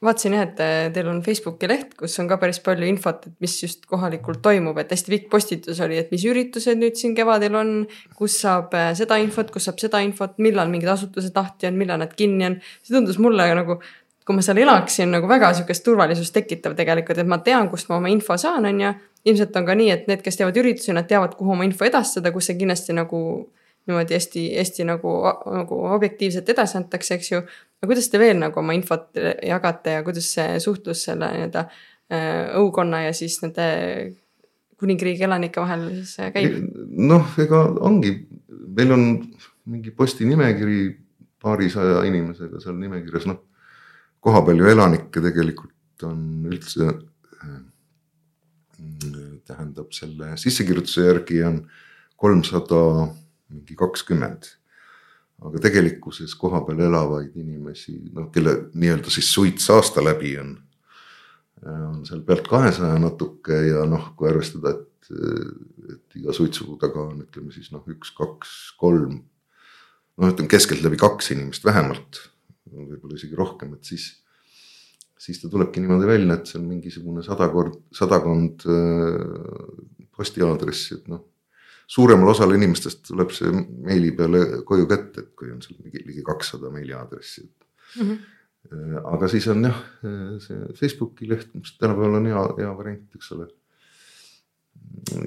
vaatasin jah, et äh, teil on Facebooki leht, kus on ka päris palju infot, et mis just kohalikult toimub, et hästi pikk postitus oli, et mis üritused nüüd siin kevadel on. kus saab äh, seda infot, kus saab seda infot, millal mingid asutused lahti on, millal nad kinni on. see tundus mulle nagu, kui ma seal elaksin nagu väga sihukest turvalisust tekitav tegelikult, et ma tean, kust ma oma info saan, on ju. ilmselt on ka nii, et need, kes teevad üritusi, nad teavad, kuhu oma info edastada, kus see kindlasti nagu niimoodi hästi, hästi nagu, nagu objektiivselt edasi antakse, eks ju aga kuidas te veel nagu oma infot jagate ja kuidas see suhtlus selle nii-öelda äh, õukonna ja siis nende kuningriigi elanike vahel siis äh, käib? noh, ega ongi, meil on mingi postinimekiri paarisaja inimesega seal nimekirjas, noh. Kohapeal ju elanikke tegelikult on üldse äh,. tähendab selle sissekirjutuse järgi on kolmsada mingi kakskümmend aga tegelikkuses kohapeal elavaid inimesi, noh, kelle nii-öelda siis suits aasta läbi on, on seal pealt kahesaja natuke ja noh, kui arvestada, et, et iga suitsu taga on, ütleme siis noh, üks, kaks, kolm. noh, ütleme keskeltläbi kaks inimest vähemalt, võib-olla isegi rohkem, et siis, siis ta tulebki niimoodi välja, et see on mingisugune sadakord, sadakond postiaadressi, et noh suuremal osal inimestest tuleb see meili peale koju kätte, et kui on seal mingi ligi kakssada meiliaadressi mm. -hmm. aga siis on jah, see Facebooki leht, mis tänapäeval on hea, hea variant, eks ole.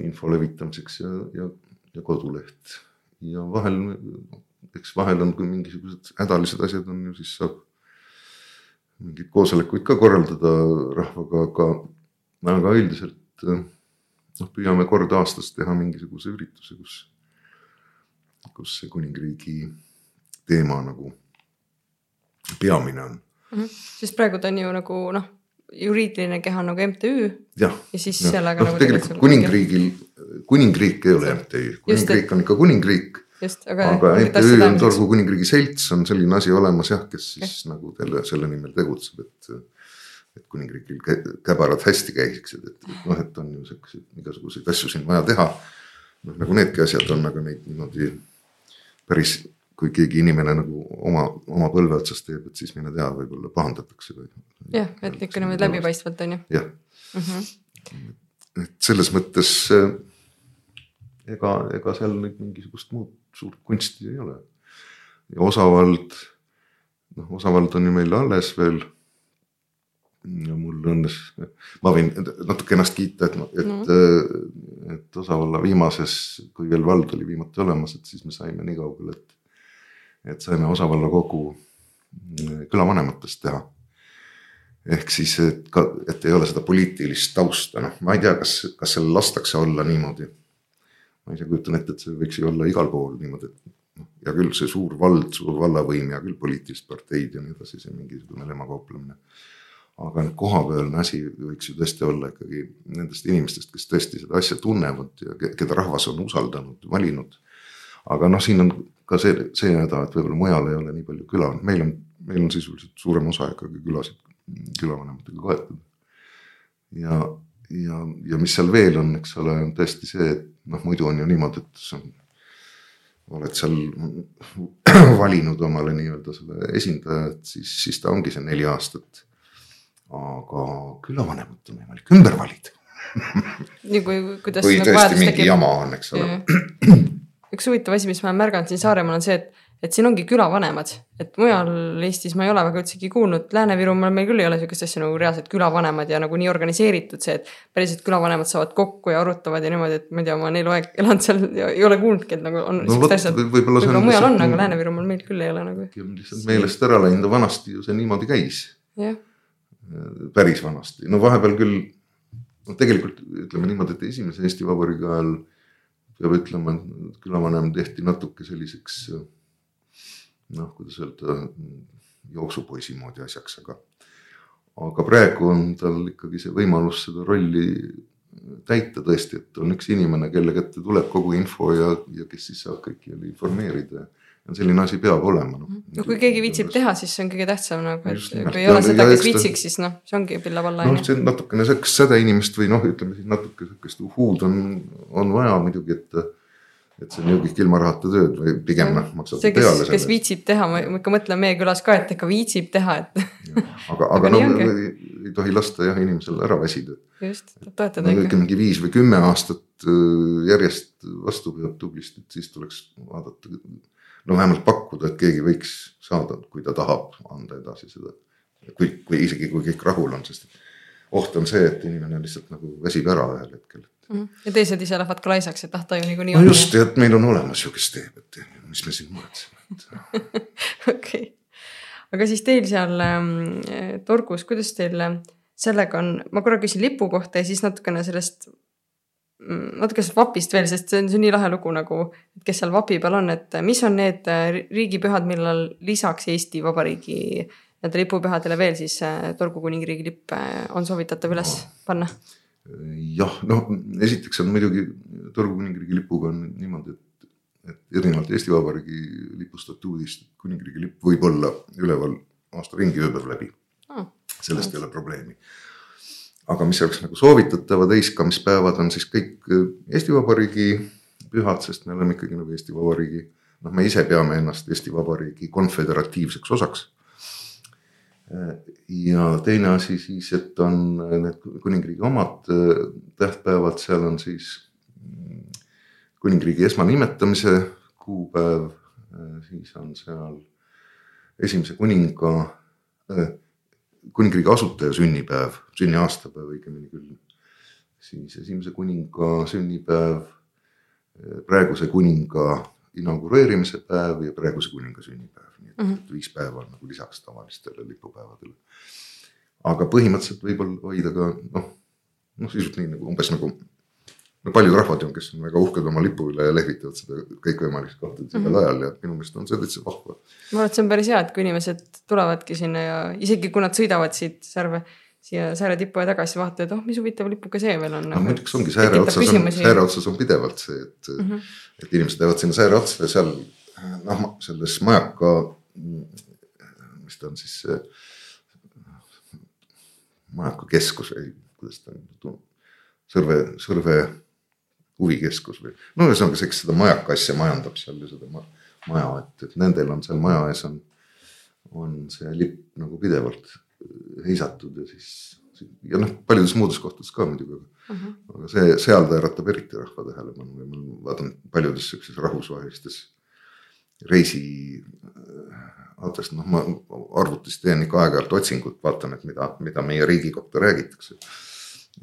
info levitamiseks ja, ja, ja koduleht ja vahel, eks vahel on, kui mingisugused hädalised asjad on ju, siis saab mingeid koosolekuid ka korraldada rahvaga, aga, aga üldiselt noh, püüame kord aastas teha mingisuguse ürituse, kus, kus see kuningriigi teema nagu peamine on mm. -hmm. sest praegu ta on ju nagu noh, juriidiline keha nagu MTÜ. ja, siis ja. sellega no, nagu. tegelikult kuningriigil, kuningriik ei ole MTÜ, kuningriik on ikka kuningriik. Just, aga. aga MTÜ on Torgu kuningriigi selts on selline asi olemas jah, kes siis okay. nagu selle, selle nimel tegutseb, et et kuningriigil käbarad hästi käiksid, et noh, et on ju siukseid igasuguseid asju siin vaja teha. noh, nagu needki asjad on, aga neid niimoodi päris, kui keegi inimene nagu oma, oma põlve otsas teeb, et siis mine tea, võib-olla pahandatakse või. jah, et ikka niimoodi läbipaistvalt on ju. jah mm -hmm., et selles mõttes ega, ega seal nüüd mingisugust muud suurt kunsti ei ole. ja osavald, noh, osavald on ju meil alles veel ja mul õnnes, ma võin natuke ennast kiita, et, et mm., et osavalla viimases, kui veel vald oli viimati olemas, et siis me saime nii kaugele, et. et saime osavalla kogu mm, külavanematest teha. ehk siis, et ka, et ei ole seda poliitilist tausta, noh, ma ei tea, kas, kas seal lastakse olla niimoodi. Ma ise kujutan ette, et see võiks ju olla igal pool niimoodi, et noh, hea küll, see suur vald, suur vallavõim, hea küll, poliitilised parteid ja nii edasi, see mingisugune lemmakauplemine aga kohapealne asi võiks ju tõesti olla ikkagi nendest inimestest, kes tõesti seda asja tunnevad ja keda rahvas on usaldanud, valinud. aga noh, siin on ka see, see häda, et võib-olla mujal ei ole nii palju küla, meil on, meil on sisuliselt suurem osa ikkagi külasid, külavanematega kaetud. ja, ja, ja mis seal veel on, eks ole, on tõesti see, et noh, muidu on ju niimoodi, et on oled seal valinud omale nii-öelda selle esindaja, et siis, siis ta ongi see neli aastat aga külavanemat on võimalik ümber valida nii kui, kuidas. kui nagu tõesti mingi tekib. jama on, eks ole. üks huvitav asi, mis ma olen märganud siin Saaremaal on see, et, et siin ongi külavanemad, et mujal Eestis ma ei ole väga üldsegi kuulnud, Lääne-Virumaal meil küll ei ole sihukest asja nagu reaalselt külavanemad ja nagu nii organiseeritud see, et päriselt külavanemad saavad kokku ja arutavad ja niimoodi, et ma ei tea, ma olen eluaeg elanud seal ja ei ole kuulnudki, et nagu on No siuksed vot, asjad. võib-olla võib-olla mujal on, lihtsalt- aga Lääne-Virumaal meil küll ei ole nagu, lihtsalt meelest ära läinud vanasti ju see niimoodi käis, jah. päris vanasti, no vahepeal küll. no tegelikult ütleme niimoodi, et esimese Eesti Vabariigi ajal peab ütlema, et külavanem tehti natuke selliseks. Noh, kuidas öelda, jooksupoisi moodi asjaks, aga, aga praegu on tal ikkagi see võimalus seda rolli täita tõesti, et on üks inimene, kelle kätte tuleb kogu info ja, ja kes siis saab kõiki jälle informeerida. ja selline asi peab olema noh. no kui keegi viitsib teha, siis see on kõige tähtsam nagu, et Just kui ei ole seda, kes viitsiks, siis noh, see ongi pilla-palla noh, see on natukene siukest sädeinimest või noh, ütleme siis natuke siukest uhuud on, on vaja muidugi, et. Et see on ju kõik ilma rahata tööd või pigem noh, maksad see, kes, peale kes viitsib teha, ma ikka mõtlen meie külas ka, et ikka viitsib teha, et aga, aga no ongi. ei, tohi lasta jah inimesel ära väsida. just, toetada ikka. mingi viis või kümme aastat järjest vastu peab tublisti, et siis tuleks vaadata. no vähemalt pakkuda, et keegi võiks saada, kui ta tahab anda edasi seda. kui, kui isegi kui kõik rahul on, sest oht on see, et inimene lihtsalt nagu väsib ära ühel hetkel. Ja teised ise lähevad ka laisaks, et ah ta ju niikuinii no just, et meil on olemas ju, kes teeb, et mis me siin muretseme, et okei, aga siis teil seal ähm, torgus, kuidas teil äh, sellega on, ma korra küsin lipu kohta ja siis natukene sellest mm, natuke sellest vapist veel, sest see on, see on nii lahe lugu nagu, kes seal vapi peal on, et mis on need äh, riigipühad, millal lisaks Eesti Vabariigi nendele lipupühadele veel siis äh, Torgu kuningriigi lipp äh, on soovitatav üles panna? jah, noh, esiteks on muidugi Turgu kuningriigi lipuga on niimoodi, et, et erinevalt Eesti Vabariigi lipu statuudist kuningriigi lipp võib olla üleval aasta ringi ööpäev läbi Ah, sellest ei ole probleemi. aga mis oleks nagu soovitatavad heiskamispäevad on siis kõik äh, Eesti Vabariigi pühad, sest me oleme ikkagi nagu Eesti Vabariigi, noh, me ise peame ennast Eesti Vabariigi konföderatiivseks osaks. Ja teine asi siis, et on need kuningriigi omad äh, tähtpäevad, seal on siis mm, kuningriigi esmanimetamise kuupäev, siis on seal esimese kuninga äh, kuningriigi asutaja sünnipäev, sünniaastapäev õigemini küll. siis esimese kuninga sünnipäev, praeguse kuninga inaugureerimise päev ja praeguse kuninga sünnipäev, nii et mm -hmm. viis päeva on nagu lisaks tavalistele lipupäevadele. aga põhimõtteliselt võib-olla hoida ka noh, noh sisuliselt nii nagu umbes nagu no paljud rahvad ju, kes on väga uhked oma lipu üle ja lehvitavad seda kõikvõimalikes kohtades igal mm -hmm. ajal ja minu meelest on see täitsa vahva ma arvan, et see on päris hea, et kui inimesed tulevadki sinna ja isegi kui nad sõidavad siit Särve, siia Sääre tippu ja tagasi, vaatavad, oh, mis huvitav lipuke see veel on. no muidugi ongi sääre otsas on, sääre otsas on pidevalt see, et mm, -hmm. et inimesed lähevad sinna sääre otsa ja seal noh, selles majaka, mis ta on siis majaka keskus või kuidas ta on, Sõrve, Sõrve huvikeskus või no ühesõnaga see, kes seda majaka asja majandab seal ja seda ma, maja, et, et nendel on seal maja ees on, on see lipp nagu pidevalt heisatud ja siis ja noh, paljudes muudes kohtades ka muidugi, aga uh, -huh. aga see, seal ta äratab eriti rahva tähelepanu ja ma vaatan paljudes siukses rahvusvahelistes reisi autost, noh, ma arvutis teen ikka aeg-ajalt otsingut, vaatan, et mida, mida meie riigi kohta räägitakse.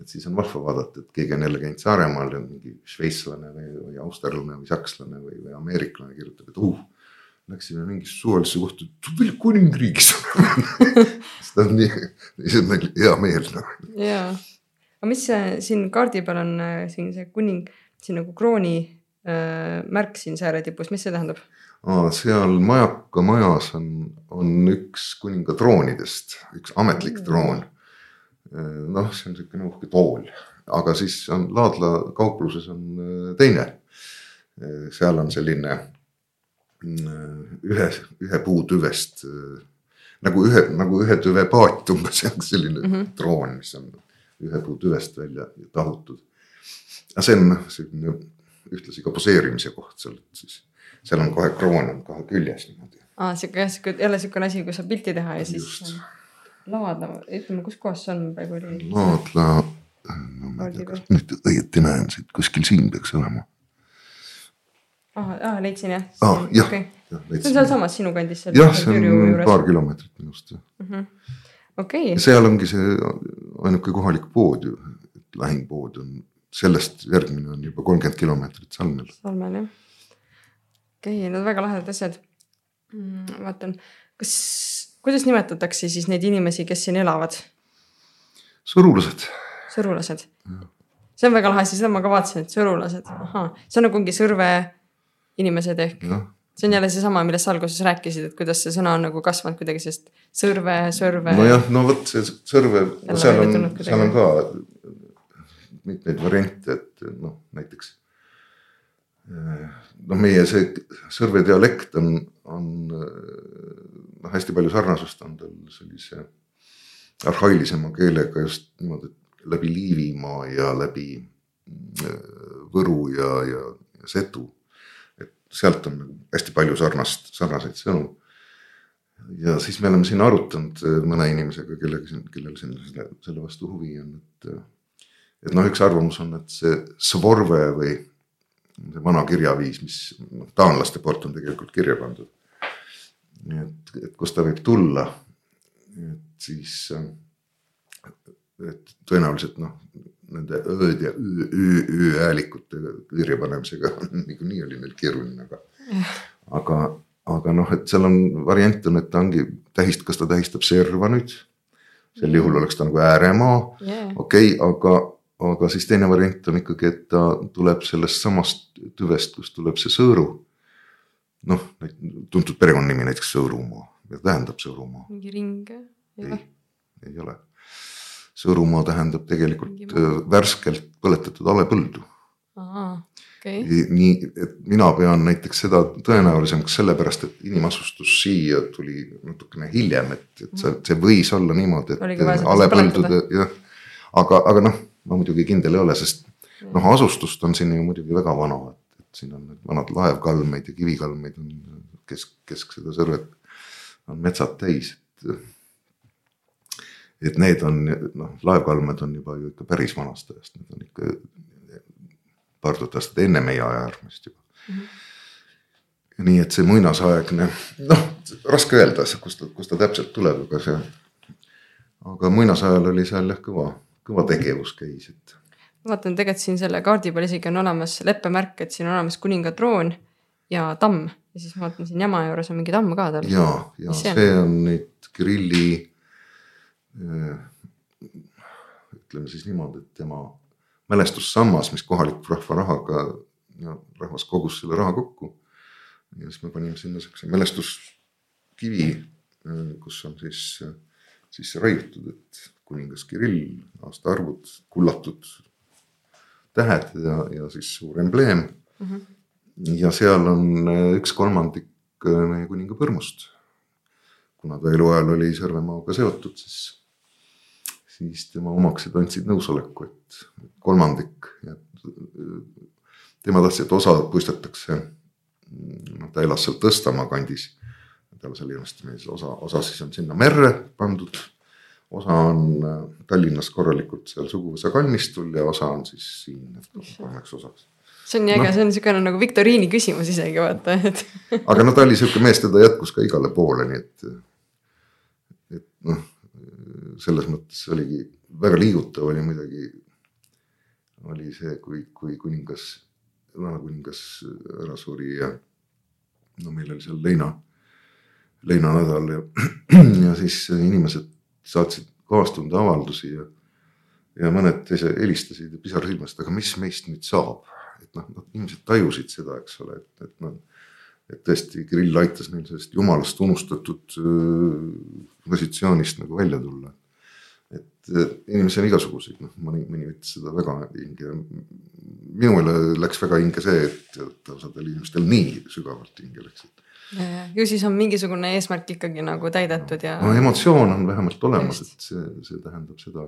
et siis on vahva vaadata, et keegi on jälle käinud Saaremaal ja mingi šveitslane või, või austerlane või sakslane või, või ameeriklane kirjutab, et uh läksime mingisse suvalisse kohta, veel kuningriigis seda on nii, see on meil hea meel noh. jaa, aga mis see siin kaardi peal on siin see kuning, siin nagu krooni äh, märk siin sääre tipus, mis see tähendab? seal Majaka majas on, on üks kuninga troonidest, üks ametlik troon. noh, see on niisugune uhke tool, aga siis on Laadla kaupluses on teine. seal on selline ühe, ühe puutüvest nagu ühe, nagu ühe tüve paat umbes selline mm -hmm. troon, mis on ühe puutüvest välja tahutud. aga see on selline ühtlasi ka poseerimise koht seal, et siis seal on kohe kroon on kohe küljes niimoodi. aa, sihuke jah, sihuke jälle siukene asi, kus saab pilti teha ja siis laadla, ütleme, kus kohas see on praegu oli? laadla, no ma ei tea, kas nüüd õieti näen siit kuskil siin peaks olema. Ah, ah, leidsin jah Aa, jah. okay.. jah, see on sealsamas sinu kandis. jah, see on paar kilomeetrit minust jah. okei ja, seal ongi see ainuke kohalik pood ju, lähim pood on sellest järgmine on juba kolmkümmend kilomeetrit Salmel. Salmel jah. okei okay,, need väga lahedad asjad mm,. vaatan, kas, kuidas nimetatakse siis neid inimesi, kes siin elavad, sõrulased, sõrulased? see on väga lahe seda ma ka vaatasin, et sõrulased, ahhaa, see on nagu mingi sõrve inimesed ehk jah, see on jälle seesama, millest sa alguses rääkisid, et kuidas see sõna on nagu kasvanud kuidagi sellest sõrve, sõrve. nojah, no vot see sõrve, Jälle seal on seal on ka mitmeid variante, et noh, näiteks. noh, meie see sõrve dialekt on, on noh, hästi palju sarnasust on tal sellise arhailisema keelega just niimoodi, et läbi Liivimaa ja läbi mm, Võru ja, ja Setu. Sealt on hästi palju sarnast, sarnaseid sõnu ja siis me oleme siin arutanud äh, mõne inimesega, kellega siin, kellel siin selle, selle vastu huvi on, et. et noh, üks arvamus on, et see Svorve või see vana kirjaviis, mis noh, taanlaste poolt on tegelikult kirja pandud. nii et, et kust ta võib tulla, et siis, et tõenäoliselt noh, nende ööd ja ü- ü- ü-häälikute kirja panemisega niikuinii oli neil keeruline, aga aga, aga noh, et seal on variant on, et ta ongi tähist, kas ta tähistab serva nüüd. sel juhul oleks ta nagu ääremaa, yeah.. okei okay,, aga, aga siis teine variant on ikkagi, et ta tuleb sellest samast tüvest, kust tuleb see sõõru. noh, tuntud perekonnanimi näiteks Sõõrumaa, mida tähendab Sõõrumaa? mingi ring. ei, ei ole. Sõõrumaa tähendab tegelikult äh, värskelt põletatud halepõldu okei, nii, et mina pean näiteks seda tõenäolisemaks sellepärast, et inimasustus siia tuli natukene hiljem, et, et see, see võis olla niimoodi, et halepõldude jah. aga, aga noh, ma muidugi kindel ei ole, sest noh, asustust on siin ju muidugi väga vana, et, et siin on need vanad laevkalmeid ja kivikalmeid on kesk, kesk seda sõrvet on metsad täis, et. Et need on noh, laevkalmed on juba ju ikka päris vanast ajast, need on ikka paar tuhat aastat enne meie ajaarmust juba mm. -hmm. nii et see muinasaegne, noh, raske öelda, kust kust ta täpselt tuleb, aga see. aga muinasajal oli seal jah kõva, kõva tegevus käis, et vaatan tegelikult siin selle kaardi peal isegi on olemas leppemärk, et siin on olemas kuninga troon ja tamm ja siis ma vaatan siin jama juures on mingi tamm ka tal. ja, ja see on nüüd Kirilli. Ütleme siis niimoodi, et tema mälestussammas, mis kohaliku rahva rahaga ja rahvas kogus selle raha kokku. ja siis me panime sinna siukse mälestuskivi, kus on siis sisse raiutud, et kuningas Kirill, aastaarvud, kullatud tähed ja, ja siis suur embleem mm. -hmm. ja seal on äh, üks kolmandik äh, meie kuninga põrmust. kuna ta eluajal oli Sõrvemaaga seotud, siis, siis tema omaksed andsid nõusoleku, et kolmandik ja äh, tema tahtis, et osa puistatakse. noh, ta elas seal Tõstamaa kandis. tal seal ilmestamisel osa, osa siis on sinna merre pandud. osa on äh, Tallinnas korralikult seal suguvõsa kalmistul ja osa on siis siin, kolmeks osaks. see on nii äge no., see on niisugune nagu viktoriini küsimus isegi vaata, et aga no ta oli sihuke mees, teda jätkus ka igale poole, nii et. et noh, selles mõttes oligi väga liigutav oli muidugi. oli see, kui, kui kuningas, vanakuningas ära suri ja no meil oli seal leina, leinanädal ja, ja siis inimesed saatsid kaastunde avaldusi ja. ja mõned ise helistasid ja pisar silmas, et aga mis meist nüüd saab, et noh, nad inimesed tajusid seda, eks ole, et, et noh et tõesti Kirill aitas neil sellest jumalast unustatud öö, positsioonist nagu välja tulla. Et öö, inimesi on igasuguseid, noh mõni, mõni võttis seda väga hinge. minule läks väga hinge see, et osadel inimestel nii sügavalt hinge läks, et ju siis on mingisugune eesmärk ikkagi nagu täidetud ja no emotsioon on vähemalt olemas, et see, see tähendab seda.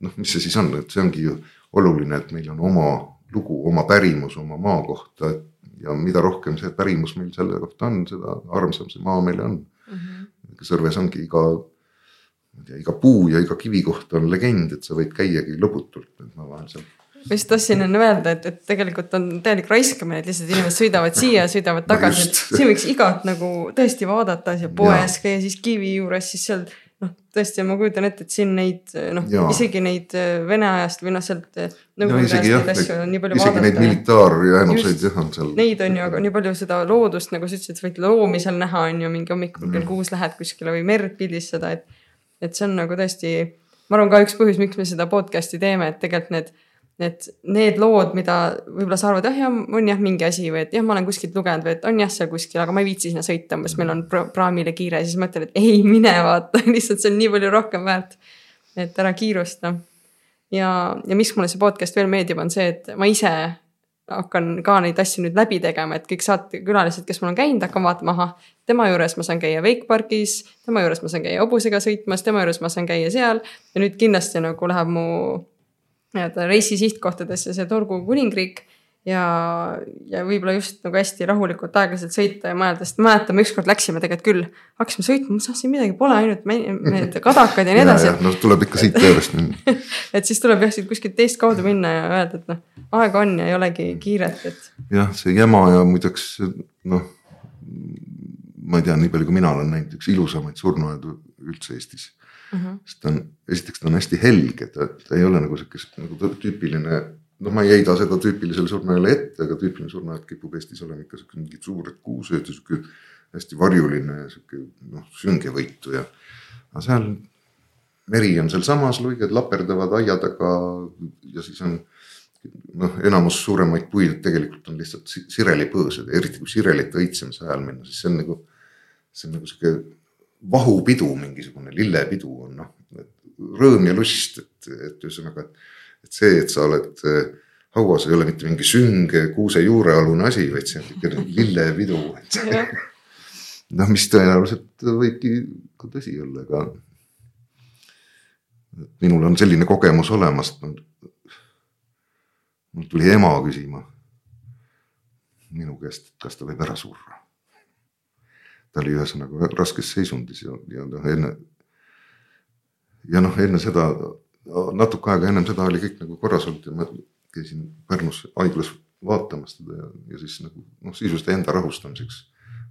noh, mis see siis on, et see ongi ju oluline, et meil on oma lugu, oma pärimus oma maa kohta ja mida rohkem see pärimus meil selle kohta on, seda armsam see maa meile on. mm. -hmm. Sõrves ongi iga, ma ei tea, iga puu ja iga kivi kohta on legend, et sa võid käiagi lõputult, et ma vahel seal ma just tahtsin enne öelda, et, et tegelikult on täielik raiskamine, et lihtsalt inimesed sõidavad siia, sõidavad tagasi no, siin võiks igat nagu tõesti vaadata seal poes käia, siis kivi juures, siis seal noh, tõesti ma kujutan ette, et siin neid noh, isegi neid äh, Vene ajast või noh, sealt asju on nii palju isegi vaadata. neid militaarjäänuseid jah on seal. Neid on ju, aga nii palju seda loodust, nagu sa ütlesid, võid loomi seal näha, on ju mingi hommikul kell mm. kuus lähed kuskile või merd pildistada, et. Et see on nagu tõesti, ma arvan ka üks põhjus, miks me seda podcast'i teeme, et tegelikult need et need lood, mida võib-olla sa arvad, ah jah, on jah mingi asi või et jah, ma olen kuskilt lugenud või et on jah seal kuskil, aga ma ei viitsi sinna sõita, umbes meil on praamile kiire, siis mõtled, et ei mine vaata lihtsalt see on nii palju rohkem väärt. et ära kiirusta. ja, ja miks mulle see podcast veel meeldib, on see, et ma ise hakkan ka neid asju nüüd läbi tegema, et kõik saatekülalised, kes mul on käinud, hakkan vaatama, ahah, tema juures ma saan käia Wake Parkis, tema juures ma saan käia hobusega sõitmas, tema juures ma saan käia seal. Ja nüüd kindlasti nagu läheb mu nii-öelda reisi sihtkohtadesse see Turgu kuningriik ja, ja võib-olla just nagu hästi rahulikult aeglaselt sõita ja mõelda, sest mäletan, me ükskord läksime tegelikult küll, hakkasime sõitma, ma tahtsin midagi pole, ainult need kadakad ja nii edasi. no tuleb ikka siit juurest minna et siis tuleb jah siit kuskilt teist kaudu minna ja öelda, et noh, aega on ja ei olegi kiiret, et. jah, see jama ja muideks noh, ma ei tea, nii palju kui mina olen näinud, üks ilusamaid surnuaedu üldse Eestis mm. -hmm. sest ta on, esiteks ta on hästi helge, ta, ta ei ole nagu sihukest nagu tüüpiline, noh, ma ei heida seda tüüpilisele surnuaiale ette, aga tüüpiline surnuaed kipub Eestis olema ikka sihuke mingid suured kuused ja sihuke hästi varjuline ja sihuke noh, süngevõitu ja. aga seal meri on sealsamas, luiged laperdavad aia taga ja siis on noh, enamus suuremaid puid tegelikult on lihtsalt sirelipõõsad, eriti kui sirelite õitsemise ajal minna, siis see on nagu, see on nagu sihuke vahupidu, mingisugune lillepidu on noh, rõõm ja lust, et, et ühesõnaga, et, et see, et sa oled äh, hauas, ei ole mitte mingi sünge kuuse juurealune asi, vaid see on niisugune lillepidu noh, mis tõenäoliselt võibki ka tõsi olla, aga minul on selline kogemus olemas, mul tuli ema küsima minu käest, et kas ta võib ära surra ta oli ühesõnaga raskes seisundis ja, ja noh enne. ja noh, enne seda natuke aega ennem seda oli kõik nagu korras olnud ja ma käisin Pärnus haiglas vaatamas teda ja, ja siis nagu noh, sisuliselt enda rahustamiseks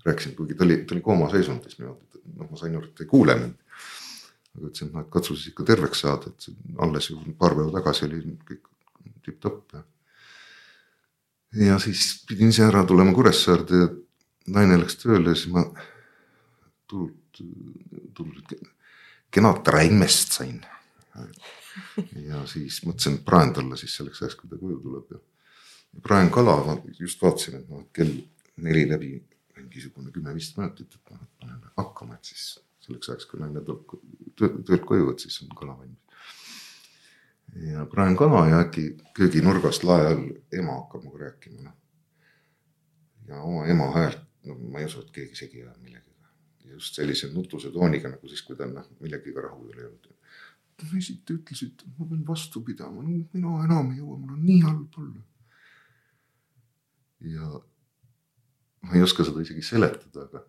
rääkisin, kuigi ta oli, ta oli koomaseisundis niimoodi, et noh, ma sain aru, et ta ei kuule mind. aga ütlesin, et noh, et katsu siis ikka terveks saada, et alles ju paar päeva tagasi oli kõik tipp-topp ja. ja siis pidin ise ära tulema Kuressaarde ja naine läks tööle ja siis ma tulnud, tulnud kenat räimest sain. ja siis mõtlesin, et praen talle siis selleks ajaks, kui ta koju tuleb ja. praen kala, just vaatasin, et noh, et kell neli läbi mingisugune kümme-viisteist minutit, et noh, et panen hakkama, et siis selleks ajaks, kui naine tuleb töölt koju, et siis on kala valmis. ja praen kala ja äkki kööginurgast lae all ema hakkab minuga rääkima, noh. ja oma ema häält no ma ei usu, et keegi segi ajab millegagi. just sellise nutuse tooniga nagu siis, kui ta noh millegagi rahul ei olnud. Mesid te ütlesite, et ma pean vastu pidama, mina enam ei jõua, mul on nii halb olla. ja ma ei oska seda isegi seletada, aga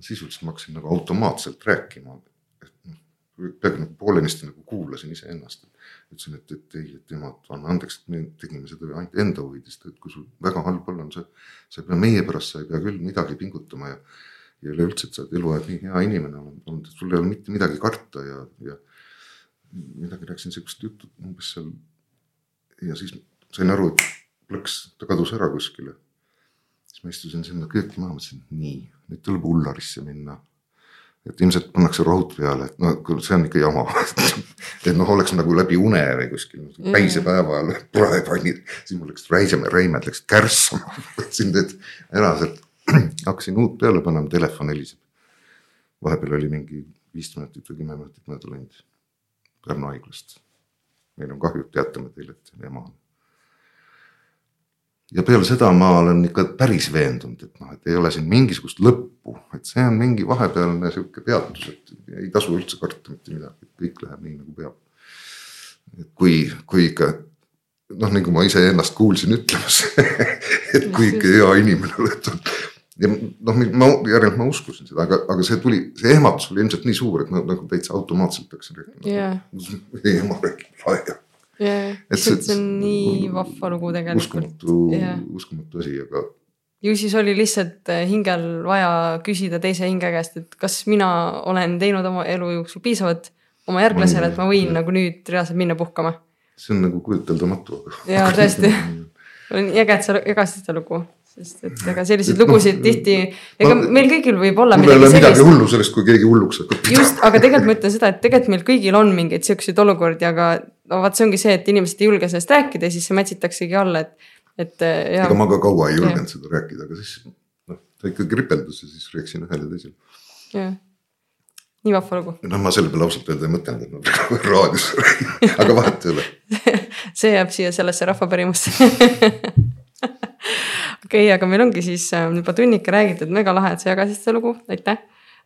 sisuliselt ma hakkasin nagu automaatselt rääkima. et noh, peaaegu nagu poolenisti nagu kuulasin iseennast ütlesin, et, et ei, et jumal, anna andeks, et me tegime seda ainult enda huvides, et kui sul väga halb olla on, sa, sa ei pea meie pärast, sa ei pea küll midagi pingutama ja. ja üleüldse, et sa oled eluaeg nii hea inimene olnud, et sul ei ole mitte midagi karta ja, ja midagi rääkisin sihukest juttu umbes seal. ja siis sain aru, et plõks, ta kadus ära kuskile. siis ma istusin sinna kööki maha, mõtlesin, nii, nüüd tuleb Ullarisse minna et ilmselt pannakse rohud peale, et noh, see on ikka jama et noh, oleks nagu läbi une või kuskil mm. päisepäeva ajal praepannid, siis mul läks räiseme, räimed läksid kärssama võtsin need ära sealt, hakkasin uut peale panema, telefon heliseb. vahepeal oli mingi viis minutit või kümme minutit mööda läinud Pärnu haiglast. meil on kahju, teatame teile, et ema on ja peale seda ma olen ikka päris veendunud, et noh, et ei ole siin mingisugust lõppu, et see on mingi vahepealne sihuke peatus, et ei tasu üldse karta mitte midagi, et kõik läheb nii nagu peab. et kui, kui ikka noh, nagu ma iseennast kuulsin ütlemas et kui ikka hea inimene oled. Ja noh, ma järelikult ma uskusin seda, aga, aga see tuli, see ehmatus oli ilmselt nii suur, et noh, nagu täitsa automaatselt hakkasin rääkima yeah.. ema räägib laia Et see see- on nii vahva lugu tegelikult. uskumatu Jah., uskumatu asi, aga ju siis oli lihtsalt äh, hingel vaja küsida teise hinge käest, et kas mina olen teinud oma elu jooksul piisavalt oma järglasele, et ma võin nagu nüüd reaalselt minna puhkama. see on nagu kujuteldamatu. Jaa, tõesti. nii äge, et sa jagasid seda lugu, sest et ega selliseid noh, lugusid tihti, ega ma- meil kõigil võib olla mul ei ole midagi sellist. hullu sellest, kui keegi hulluks hakkab just, aga tegelikult ma ütlen seda, et tegelikult meil kõigil on mingeid siukseid olukordi, aga no vaat see ongi see, et inimesed ei julge sellest rääkida ja siis see mätsitaksegi alla, et, et ja ega ma ka kaua ei julgenud seda rääkida, aga siis noh, ta ikkagi ripeldus ja siis rääkisin ühele ja teisele. jah, nii vahva lugu. noh, ma selle peale ausalt öelda ei mõtelnud, et ma praegu raadios räägin, aga vahet ei ole. see jääb siia sellesse rahvapärimusse. okei okay,, aga meil ongi siis äh, juba tunnika räägitud, mega lahe, et sa jagasid seda lugu, aitäh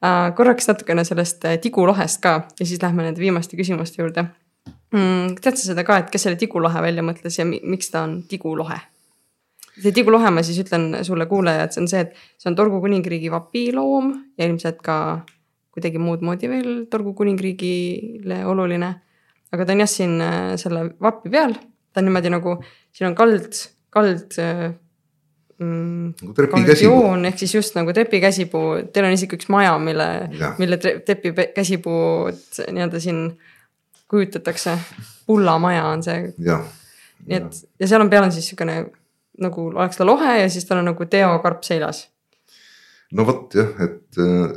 uh,. korraks natukene sellest äh, tigulohest ka ja siis lähme nende viimaste küsimuste juurde mm,. tead sa seda ka, et kes selle tigulohe välja mõtles ja mi miks ta on tigulohe? see tigulohe, ma siis ütlen sulle kuulaja, et see on see, et see on Torgu kuningriigi vapiloom ja ilmselt ka kuidagi muud moodi veel Torgu kuningriigile oluline. aga ta on jah, siin äh, selle vapi peal, ta on niimoodi nagu, siin on kald, kald äh, mm, nagu trepikäsi. joon ehk siis just nagu trepikäsipuu, teil on isegi üks maja, mille mille tre- trepikäsipuud nii-öelda siin kujutatakse. pullamaja on see, nii et ja seal on peal on siis niisugune nagu oleks ta lohe ja siis tal on nagu Teo karp seljas. no vot jah, et äh,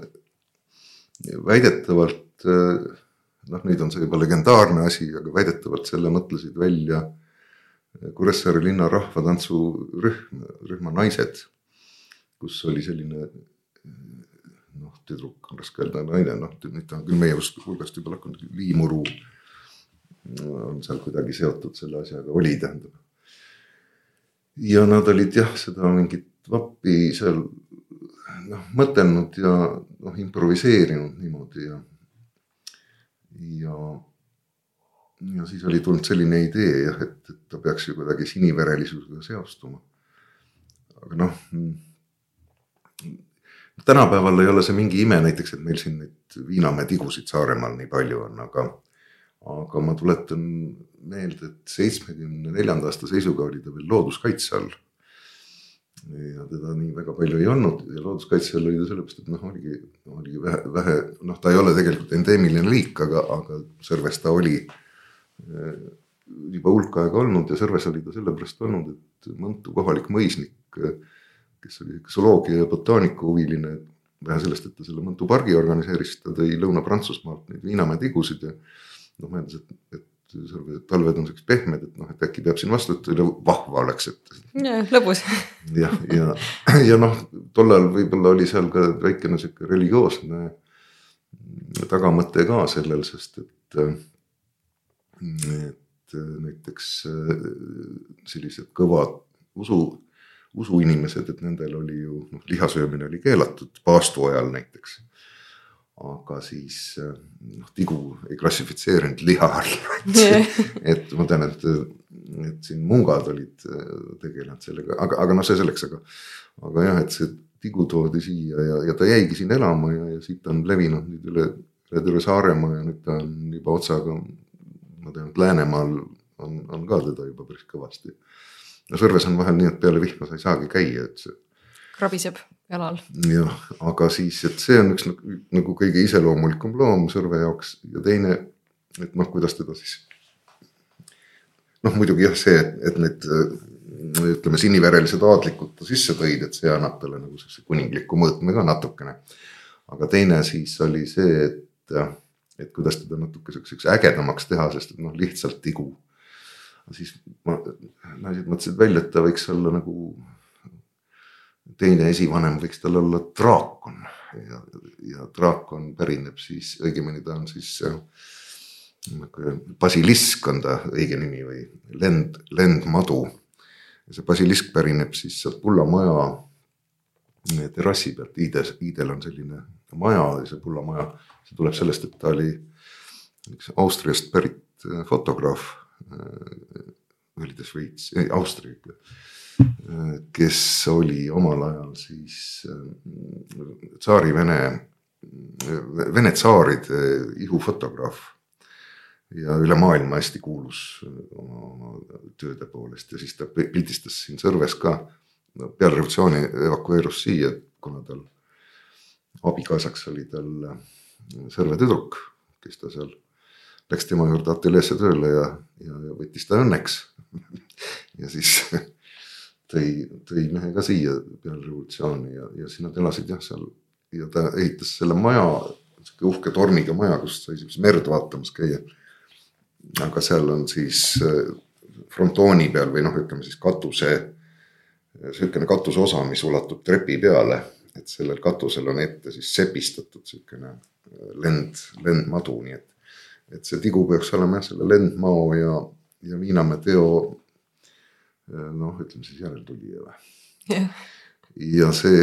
väidetavalt äh, noh, nüüd on see juba legendaarne asi, aga väidetavalt selle mõtlesid välja Kuressaare linna rahvatantsurühm, rühma Naised, kus oli selline noh, tüdruk on raske öelda, naine noh, ta on küll meie hulgast juba lahkunud, Liimuru on seal kuidagi seotud selle asjaga, oli tähendab ja nad olid jah, seda mingit vappi seal noh, mõtelnud ja noh, improviseerinud niimoodi ja. ja, ja siis oli tulnud selline idee jah, et, et ta peaks ju kuidagi siniverelisusega seostuma. aga noh. tänapäeval ei ole see mingi ime näiteks, et meil siin neid Viinamäe tigusid Saaremaal nii palju on, aga aga ma tuletan meelde, et seitsmekümne neljanda aasta seisuga oli ta veel looduskaitse all. ja teda nii väga palju ei olnud ja looduskaitse all oli ta sellepärast, et noh, oligi, oligi vähe, vähe noh, ta ei ole tegelikult endeemiline liik, aga, aga Sõrves ta oli eh, juba hulk aega olnud ja Sõrves oli ta sellepärast olnud, et Mõntu kohalik mõisnik, kes oli zooloogia ja botaanika huviline, vähe sellest, et ta selle Mõntu pargi organiseeris, ta tõi Lõuna-Prantsusmaalt neid Viinamäe tigusid ja noh, mõeldes, et, et Sõrve talved on siuksed pehmed, et noh, et äkki peab siin vastu, et vahva oleks, et lõbus. jah, ja, ja noh, tollal võib-olla oli seal ka väikene sihuke religioosne tagamõte ka sellel, sest et. Et näiteks äh, sellised kõvad usu, usuinimesed, et nendel oli ju noh, lihasöömine oli keelatud paastu ajal näiteks. aga siis äh, noh, tigu ei klassifitseerinud liha alla et ma tean, et, et siin mungad olid äh, tegelenud sellega, aga, aga noh, see selleks, aga. aga jah, et see tigu toodi siia ja, ja ta jäigi siin elama ja, ja siit on levinud nüüd üle, üle terve Saaremaa ja nüüd ta on juba otsaga. Ma tean, et Läänemaal on, on ka teda juba päris kõvasti. no Sõrves on vahel nii, et peale vihma sa ei saagi käia, et see krabiseb jalal. jah, aga siis, et see on üks nagu, nagu kõige iseloomulikum loom Sõrve jaoks ja teine, et noh, kuidas teda siis. noh, muidugi jah, see, et need ütleme, siniverelised aadlikud ta sisse tõid, et see annab talle nagu sellise kuningliku mõõtme ka natukene. aga teine siis oli see, et, et kuidas teda natuke siukseks ägedamaks teha, sest et noh, lihtsalt tigu. siis ma, naised mõtlesid välja, et ta võiks olla nagu teine esivanem võiks tal olla draakon ja, ja draakon pärineb siis, õigemini ta on siis nagu basilisk on ta õige nimi või lend, lendmadu. ja see basilisk pärineb siis sealt Pullamaja terrassi pealt, Iides, Iidel on selline maja ja see Pullamaja, see tuleb sellest, et ta oli üks Austriast pärit äh, fotograaf. oli ta Šveits, ei Austria ikka kes oli omal ajal siis äh, tsaari-Vene, Vene tsaaride ihufotograaf. ja üle maailma hästi kuulus oma, oma tööde poolest ja siis ta pildistas siin Sõrves ka. peale revolutsiooni evakueerus siia, kuna tal abikaasaks oli tal Sõrve tüdruk, kes ta seal läks tema juurde ateljeesse tööle ja, ja võttis ta õnneks. Ja siis tõi, tõi mehe ka siia peale revolutsiooni ja, ja siis nad elasid jah seal. Ja ta ehitas selle maja, sihuke uhke torniga maja, kust sai siis merd vaatamas käia. aga seal on siis äh, frontooni peal või noh, ütleme siis katuse, sihukene katuse osa, mis ulatub trepi peale, et sellel katusel on ette siis sepistatud sihukene äh, lend, lendmadu, nii et, et see tigu peaks olema jah, selle lendmao ja, ja Viinamäe teo äh, noh, ütleme siis järeltulija või. ja see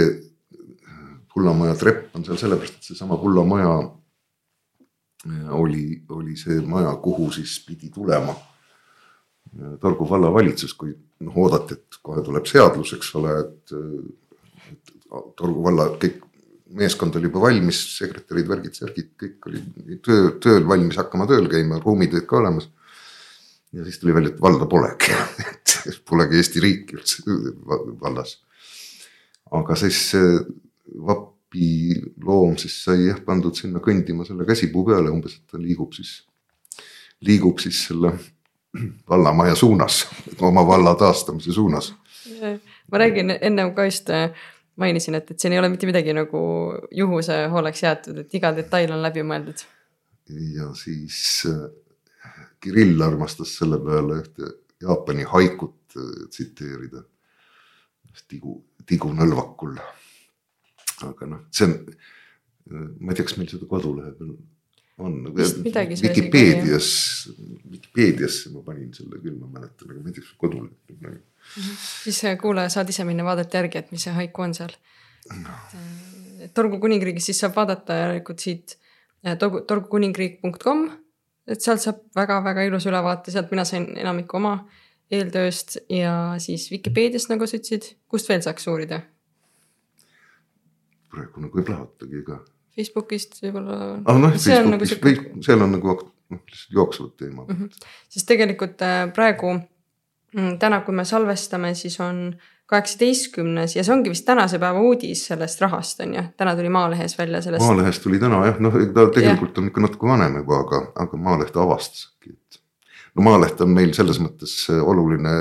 kullamaja trepp on seal sellepärast, et seesama kullamaja äh, oli, oli see maja, kuhu siis pidi tulema äh, Targu vallavalitsus, kui noh, oodati, et kohe tuleb seadus, eks ole, et, et Targu valla kõik meeskond oli juba valmis, sekretärid, värgid, särgid, kõik oli töö, tööl valmis hakkama tööl käima, ruumid olid ka olemas. ja siis tuli välja, et valda polegi et polegi Eesti riiki üldse vallas. aga siis vapi loom siis sai jah pandud sinna kõndima selle käsipuu peale umbes, et ta liigub siis, liigub siis selle vallamaja suunas, oma valla taastamise suunas. ma räägin ennem ka just mainisin, et, et siin ei ole mitte midagi nagu juhuse hooleks jäetud, et iga detail on läbi mõeldud. ja siis äh, Kirill armastas selle peale ühte Jaapani haikut äh, tsiteerida. tigu, tigu nõlvakul aga noh, see on, ma ei tea, kas meil seda kodulehe peal on. Vikipeedias, Vikipeediasse ma panin selle küll, ma mäletan, aga ma ei tea, kas kodulehe peal nagu. siis äh, kuulaja saad ise minna vaadata järgi, et mis see haiku on seal no.. Äh, torgu kuningriigis siis saab vaadata järelikult siit äh, torgu, torgukuningriik.com, et sealt saab väga-väga ilus ülevaate, sealt mina sain enamiku oma eeltööst ja siis Vikipeediast, nagu sa ütlesid, kust veel saaks uurida praegu nagu ei plahvatagi ega. Facebookist võib-olla. ah noh, Facebookis nagu seal on nagu noh, lihtsalt jooksvad teemad mm. -hmm. sest tegelikult äh, praegu mm, täna, kui me salvestame, siis on kaheksateistkümnes ja see ongi vist tänase päeva uudis sellest rahast on ju, täna tuli Maalehes välja sellest. Maalehes tuli täna jah, noh ta tegelikult ja. on ikka natuke vanem juba, aga, aga Maaleht avastas äkki, et. no Maaleht on meil selles mõttes oluline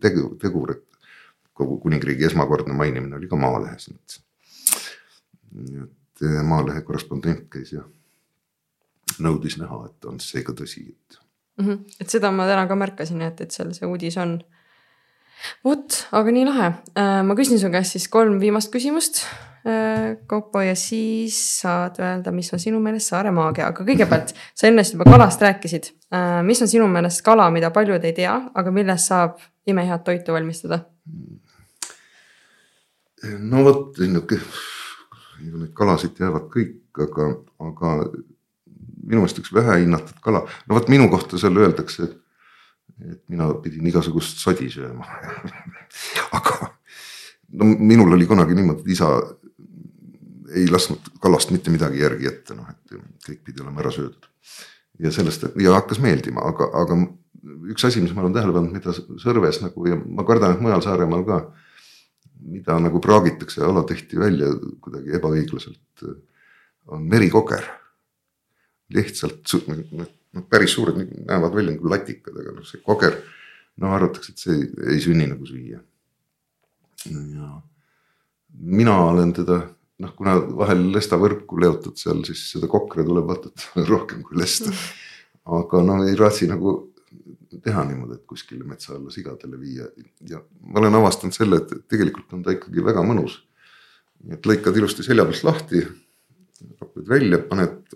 tegur, tegur, et kogu kuningriigi esmakordne mainimine oli ka Maalehes, et et eh, Maalehe korrespondent käis ja nõudis näha, et on see ka tõsi, et mm. -hmm. et seda ma täna ka märkasin, et, et seal see uudis on. vot, aga nii lahe. Äh, ma küsin su käest siis kolm viimast küsimust, äh, Kaupo, ja siis saad öelda, mis on sinu meelest Saare maagia, aga kõigepealt sa ennast juba kalast rääkisid. Äh, mis on sinu meelest kala, mida paljud ei tea, aga millest saab imehead toitu valmistada? no vot, niisugune ju neid kalasid teavad kõik, aga, aga minu meelest üks vähehinnatud kala, no vot minu kohta seal öeldakse, et, et mina pidin igasugust sodi sööma aga no minul oli kunagi niimoodi, et isa ei lasknud kalast mitte midagi järgi ette, noh et kõik pidi olema ära söödud. ja sellest ja hakkas meeldima, aga, aga üks asi, mis ma olen tähele pannud, mida Sõrves nagu ja ma kardan, et mujal Saaremaal ka mida nagu praagitakse alatehti välja kuidagi ebaõiglaselt, on merikoker. lihtsalt noh, noh päris suured, näevad välja nagu latikad, aga noh, see koger, no arvatakse, et see ei, ei sünni nagu süüa. ja mina olen teda noh, kuna vahel lestavõrku leotad seal, siis seda kokre tuleb vaata rohkem kui lesta. aga no ei raatsi nagu teha niimoodi, et kuskile metsa alla sigadele viia. Ja ma olen avastanud selle, et tegelikult on ta ikkagi väga mõnus. et lõikad ilusti selja pealt lahti, rapid välja, paned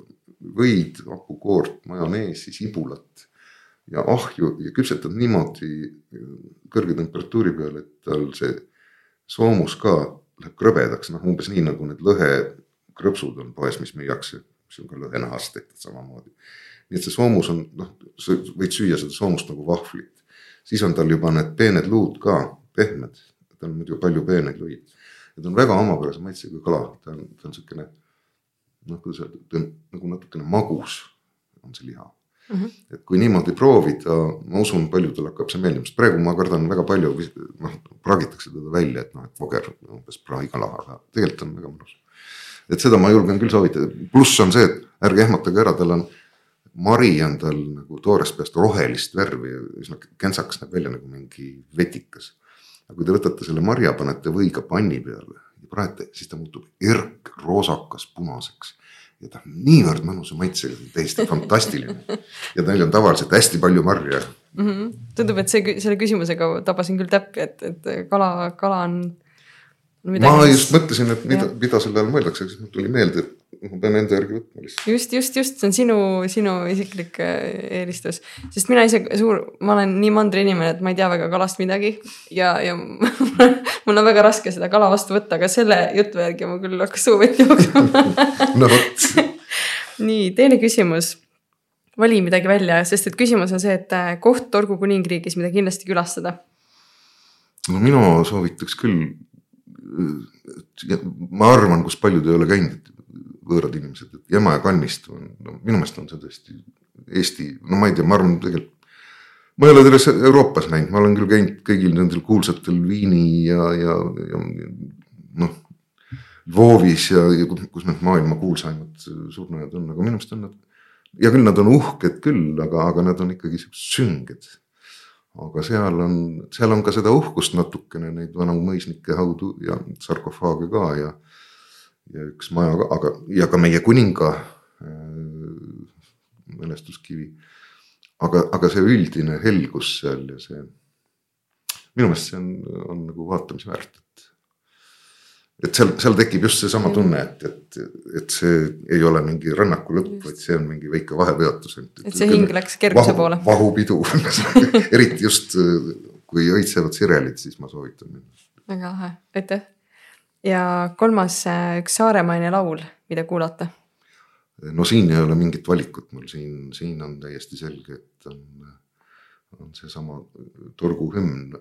võid, hapukoort, majoneesi, sibulat ja ahju ja küpsetad niimoodi kõrge temperatuuri peal, et tal see soomus ka läheb krõbedaks, noh umbes nii nagu need lõhekrõpsud on poes, mis müüakse, mis on ka lõhenahast tehtud samamoodi nii et see soomus on noh, sa võid süüa seda soomust nagu vahvlit. siis on tal juba need peened luud ka pehmed, tal on muidu palju peeneid luid. ta on väga omapärase maitsega kala, ta on, ta on siukene noh, kuidas öelda, ta on nagu natukene magus on see liha. mm. -hmm. et kui niimoodi proovida, ma usun, paljudel hakkab see meeldima, sest praegu ma kardan väga palju, noh praagitakse teda välja, et noh, et voger umbes prahikala, aga tegelikult on väga mõnus. et seda ma julgen küll soovitada, pluss on see, et ärge ehmatage ära, tal on mari on tal nagu toorest peast rohelist värvi ja üsna kentsakas näeb välja nagu mingi vetikas. aga kui te võtate selle marja, panete võiga panni peale ja praete, siis ta muutub erk, roosakas, punaseks. ja ta on niivõrd mõnusa maitsega, täiesti fantastiline. ja tal on tavaliselt hästi palju marja mm. -hmm. tundub, et see, selle küsimusega tabasin küll täppi, et, et kala, kala on. ma just mõtlesin, et mida, mida selle all mõeldakse, siis mul tuli meelde, et ma pean enda järgi võtma lihtsalt. just, just, just see on sinu, sinu isiklik äh, eelistus, sest mina ise suur, ma olen nii mandriinimene, et ma ei tea väga kalast midagi ja, ja mul on väga raske seda kala vastu võtta, aga selle jutu järgi ma küll hakkas suu vett jooksma no vot. nii, teine küsimus. vali midagi välja, sest et küsimus on see, et äh, koht Torgu kuningriigis, mida kindlasti külastada. no mina soovitaks küll ma arvan, kus paljud ei ole käinud, võõrad inimesed, et Jäma ja kalmistu on, no minu meelest on see tõesti Eesti, no ma ei tea, ma arvan tegelikult. ma ei ole terves Euroopas näinud, ma olen küll käinud kõigil nendel kuulsatel Viini ja, ja, ja noh. Lvovis ja, ja kus need maailma kuulsaimad surnujad on, aga minu meelest on nad. hea küll, nad on uhked küll, aga, aga nad on ikkagi siuksed sünged. aga seal on, seal on ka seda uhkust natukene, neid vanu mõisnike haudu ja sarkofaage ka ja ja üks maja, aga ja ka meie kuninga äh, mälestuskivi. aga, aga see üldine helgus seal ja see, minu meelest see on, on nagu vaatamise väärt, et. et seal, seal tekib just seesama tunne, et, et, et see ei ole mingi rännaku lõpp, vaid see on mingi väike vahepeatus. et see hing läks kerguse vahu, poole. vahupidu eriti just kui õitsevad sirelid, siis ma soovitan minna. väga lahe, aitäh ja kolmas, äh, üks saaremaine laul, mida kuulata? no siin ei ole mingit valikut mul siin, siin on täiesti selge, et on, on seesama Torgu hümn.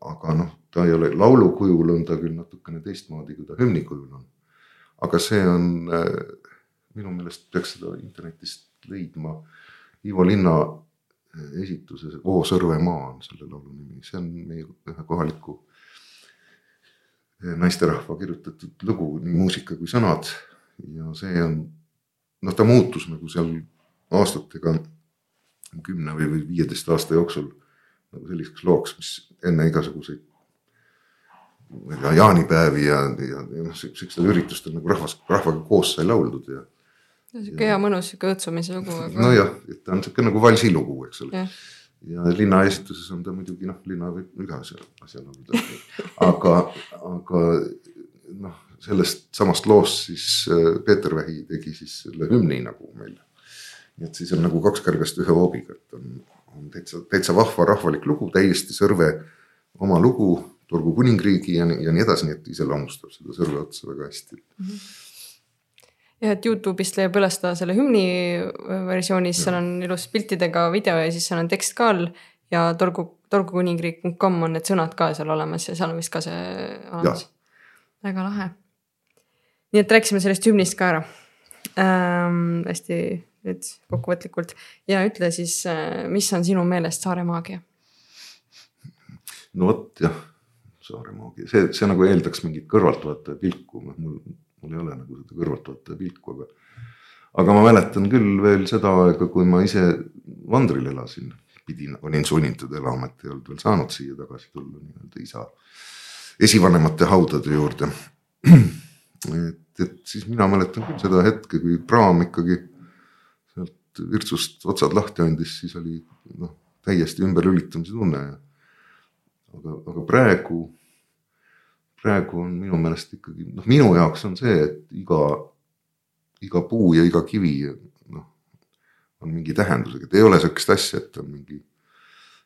aga noh, ta ei ole laulu kujul on ta küll natukene teistmoodi, kui ta hümni kujul on. aga see on, äh, minu meelest peaks seda internetist leidma. Ivo Linna esituses O Sõrvemaa on selle laulu nimi, see on meie ühe kohaliku naisterahva kirjutatud lugu, nii muusika kui sõnad. ja see on, noh, ta muutus nagu seal aastatega, kümne või, või viieteist aasta jooksul nagu selliseks looks, mis enne igasuguseid. ma ei tea, jaanipäevi ja, ja, ja noh, siukstel üritustel nagu rahvas, rahvaga koos sai lauldud ja. sihuke hea mõnus sihuke õõtsumise lugu aga.... nojah, et ta on sihuke nagu valsilugu, eks ole ja linna esituses on ta muidugi noh, linna võib iga asja, asja laulda. aga, aga noh, sellest samast loost siis äh, Peeter Vähi tegi siis selle hümni nagu meile. nii et siis on nagu kaks kõrgest ühe hoobiga, et on, on täitsa, täitsa vahva rahvalik lugu, täiesti Sõrve oma lugu, Turgu kuningriigi ja, ja nii edasi, nii et iseloomustab seda Sõrve otsa väga hästi mm. -hmm jah, et Youtube'ist leiab üles ta selle hümni äh, versioonis, seal on ilus piltidega video ja siis seal on tekst ka all. ja torgu, torgukuningriik.com on need sõnad ka seal olemas ja seal on vist ka see olemas. väga lahe. nii et rääkisime sellest hümnist ka ära ähm,. hästi nüüd kokkuvõtlikult ja ütle siis, äh, mis on sinu meelest Saare maagia? no vot jah, Saare maagia, see, see nagu eeldaks mingit kõrvaltvaataja pilku, mul mul ei ole nagu seda kõrvaltvaataja pilku, aga. aga ma mäletan küll veel seda aega, kui ma ise Vandril elasin, pidin, olin sunnitud elama, et ei olnud veel saanud siia tagasi tulla nii-öelda isa, esivanemate haudade juurde. et, et siis mina mäletan küll seda hetke, kui praam ikkagi sealt Virtsust otsad lahti andis, siis oli noh, täiesti ümberlülitamise tunne. aga, aga praegu praegu on minu meelest ikkagi noh, minu jaoks on see, et iga, iga puu ja iga kivi noh, on mingi tähendusega, et ei ole sihukest asja, et on mingi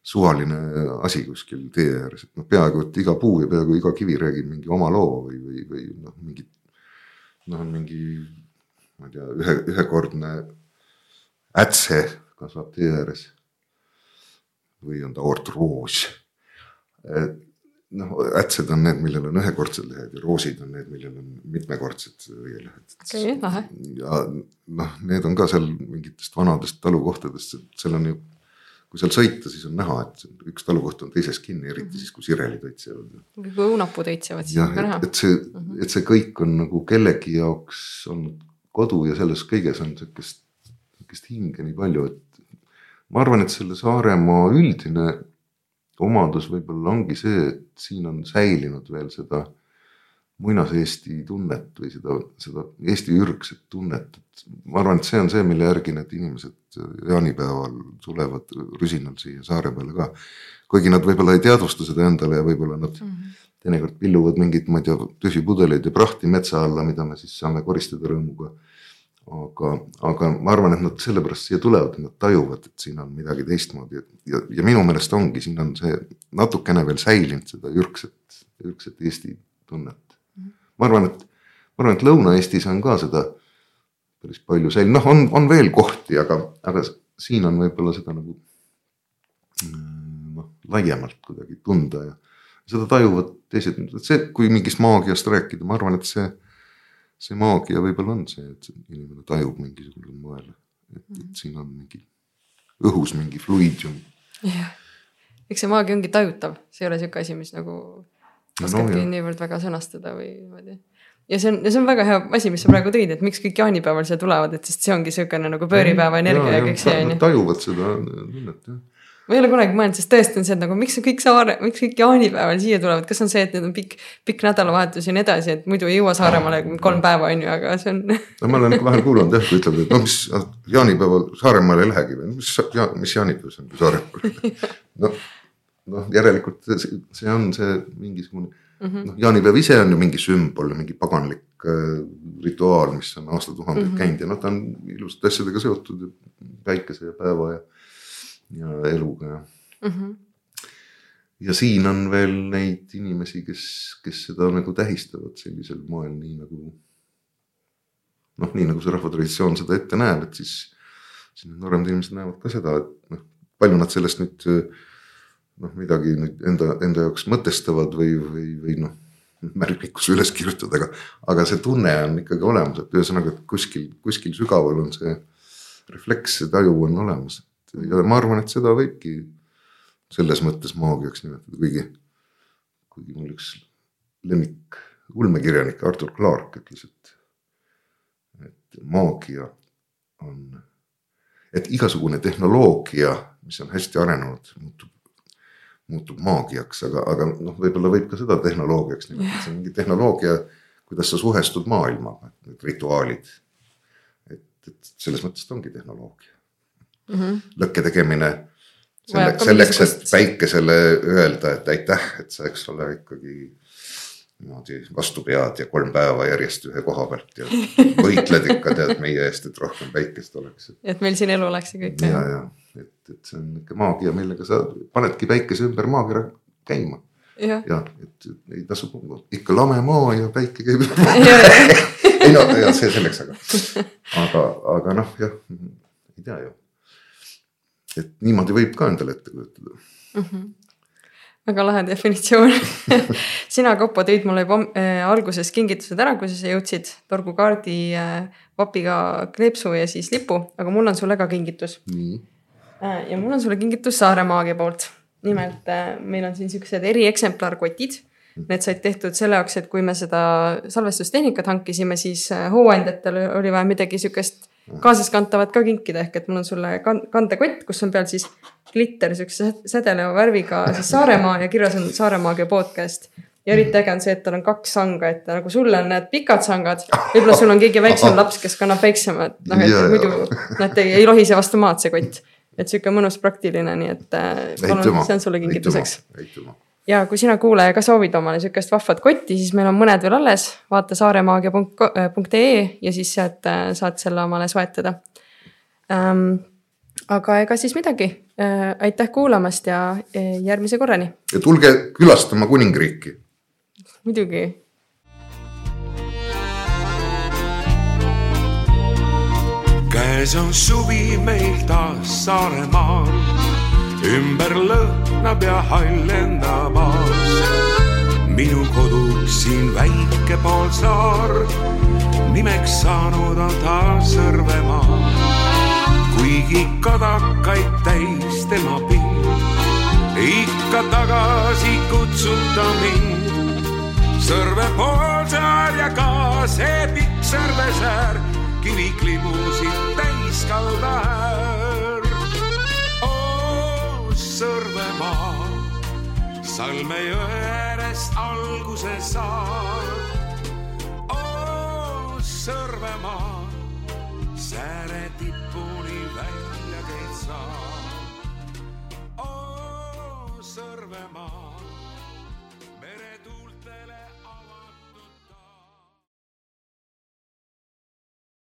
suvaline asi kuskil tee ääres, et noh, peaaegu et iga puu ja peaaegu iga kivi räägib mingi oma loo või, või, või noh, mingi. noh, on mingi, ma ei tea, ühe, ühekordne ätse kasvab tee ääres. või on ta ortroos noh, ätsed on need, millel on ühekordsed lehed ja roosid on need, millel on mitmekordsed õielehed. okei, lahe. ja noh, need on ka seal mingitest vanadest talukohtadest, seal on ju, kui seal sõita, siis on näha, et üks talukoht on teises kinni, eriti siis, kui sirelid õitsevad. kui õunapuu õitsevad, siis on ka, näha et, et see, et see kõik on nagu kellegi jaoks olnud kodu ja selles kõiges on sihukest, sihukest hinge nii palju, et ma arvan, et selle Saaremaa üldine omadus võib-olla ongi see, et siin on säilinud veel seda muinas-Eesti tunnet või seda, seda Eesti ürgset tunnet, et ma arvan, et see on see, mille järgi need inimesed jaanipäeval tulevad rusinal siia saare peale ka. kuigi nad võib-olla ei teadvusta seda endale ja võib-olla nad teinekord pilluvad mingeid, ma ei tea, tühji pudeleid ja prahti metsa alla, mida me siis saame koristada rõõmuga. aga, aga ma arvan, et nad sellepärast siia tulevad, nad tajuvad, et siin on midagi teistmoodi. Ja, ja, ja minu meelest ongi, siin on see natukene veel säilinud seda ürgset, ürgset Eesti tunnet. ma arvan, et, ma arvan, et Lõuna-Eestis on ka seda päris palju säilinud, noh, on, on veel kohti, aga, aga siin on võib-olla seda nagu mm, noh, laiemalt kuidagi tunda ja seda tajuvad teised, see, kui mingist maagiast rääkida, ma arvan, et see, see maagia võib-olla on see, et inimene tajub mingisugusel moel, et, et siin on mingi õhus mingi fluidium. jah, eks see maagia ongi tajutav, see ei ole sihuke asi, mis nagu No oskabki jah. niivõrd väga sõnastada või niimoodi. ja see on, ja see on väga hea asi, mis sa praegu tõid, et miks kõik jaanipäeval siia tulevad, et sest see ongi siukene nagu pööripäeva energia ja kõik see on ju. tajuvad seda tunnet jah. Ma ei ole kunagi mõelnud, sest tõesti on see, et nagu miks kõik saare, miks kõik jaanipäeval siia tulevad, kas on see, et need on pikk, pikk nädalavahetus ja nii edasi, et muidu ei jõua Saaremaale kolm päeva on ju, aga see on. no ma olen vahel kuulanud jah, kui ütlevad, et no mis jaanipäeval Saaremaale ei lähegi või mis, mis jaanipäev see on, kui Saaremaal. noh, noh järelikult see, see on see mingisugune mm -hmm. noh, jaanipäev ise on ju mingi sümbol, mingi paganlik äh, rituaal, mis on aastatuhandeid mm -hmm. käinud ja noh, ta on ilusate asjadega seotud päikese ja päeva ja, ja eluga ja ja siin on veel neid inimesi, kes, kes seda nagu tähistavad sellisel moel, nii nagu noh, nii nagu see rahvatraditsioon seda ette näeb, et siis, siis need nooremad inimesed näevad ka seda, et noh, palju nad sellest nüüd noh, midagi nüüd enda, enda jaoks mõtestavad või, või, või noh, märkmikusse üles kirjutada, aga, aga see tunne on ikkagi olemas, et ühesõnaga, et kuskil, kuskil sügaval on see refleks, see taju on olemas. Ja ma arvan, et seda võibki selles mõttes maagiaks nimetada, kuigi, kuigi mul üks lemmik ulmekirjanik Artur Clarke ütles, et, et maagia on, et igasugune tehnoloogia, mis on hästi arenenud, muutub, muutub maagiaks, aga, aga noh, võib-olla võib ka seda tehnoloogiaks nimetada, see on mingi tehnoloogia, kuidas sa suhestud maailmaga, need rituaalid. et, et selles mõttes ta ongi tehnoloogia mm. -hmm. lõkke tegemine selle, Vajab ka selleks, et päikesele öelda, et aitäh, et sa, eks ole, ikkagi niimoodi vastu pead ja kolm päeva järjest ühe koha pealt ja võitled ikka tead meie eest, et rohkem päikest oleks. et meil siin elu oleks ja kõik. ja, ja et, et see on ikka maagia, millega sa panedki päikese ümber maakera käima jah, ja et ei tasu ikka lame maa ja päike käib. ei no ja see selleks, aga, aga, aga noh, jah, ei tea ju. Et niimoodi võib ka endale ette kujutada. väga lahe definitsioon. sina, Kaupo, tõid mulle juba äh, alguses kingitused ära, kui sa jõudsid torgukaardi äh, vapiga kleepsu ja siis lipu, aga mul on sulle ka kingitus äh,. ja mul on sulle kingitus Saare Maagia poolt. nimelt meil on siin siuksed erieksemplarkotid. Need said tehtud selle jaoks, et kui me seda salvestustehnikat hankisime, siis hooandjatel oli vaja midagi siukest kaasaskantavat ka kinkida, ehk et mul on sulle kan- kandekott, kus on peal siis glitter siukse sädeleva värviga siis Saaremaa ja kirjas on Saaremaagia podcast. ja eriti äge on see, et tal on kaks sanga, et nagu sul on need pikad sangad, võib-olla sul on keegi väiksem laps, kes kannab väiksemad, noh et muidu nad ei, ei lohise vastu maad, see kott. et sihuke mõnus praktiline, nii et äh, palun, see on sulle kingituseks. aitüma. Ja kui sina kuulaja ka soovid omale sihukest vahvat kotti, siis meil on mõned veel alles, vaata saaremaagia.ee ja siis sealt äh, saad selle omale soetada. Ähm,. aga ega siis midagi. Äh,, aitäh kuulamast ja äh, järgmise korrani, ja tulge külastama kuningriiki. Muidugi. Käes on suvi meil taas Saaremaal, ümber lõhnab ja hall enda maas minu koduks siin väike poolsaar, nimeks saanud on ta Sõrvemaa. kuigi kadakaid täis tema pind, ikka tagasi kutsub ta mind. Sõrve poolsaar ja ka see pikk Sõrvesäär, kiviklibusid täis kaldaäär. Sõrvemaa Salme jõest alguse saad. oo, Sõrvemaa, sääre tipu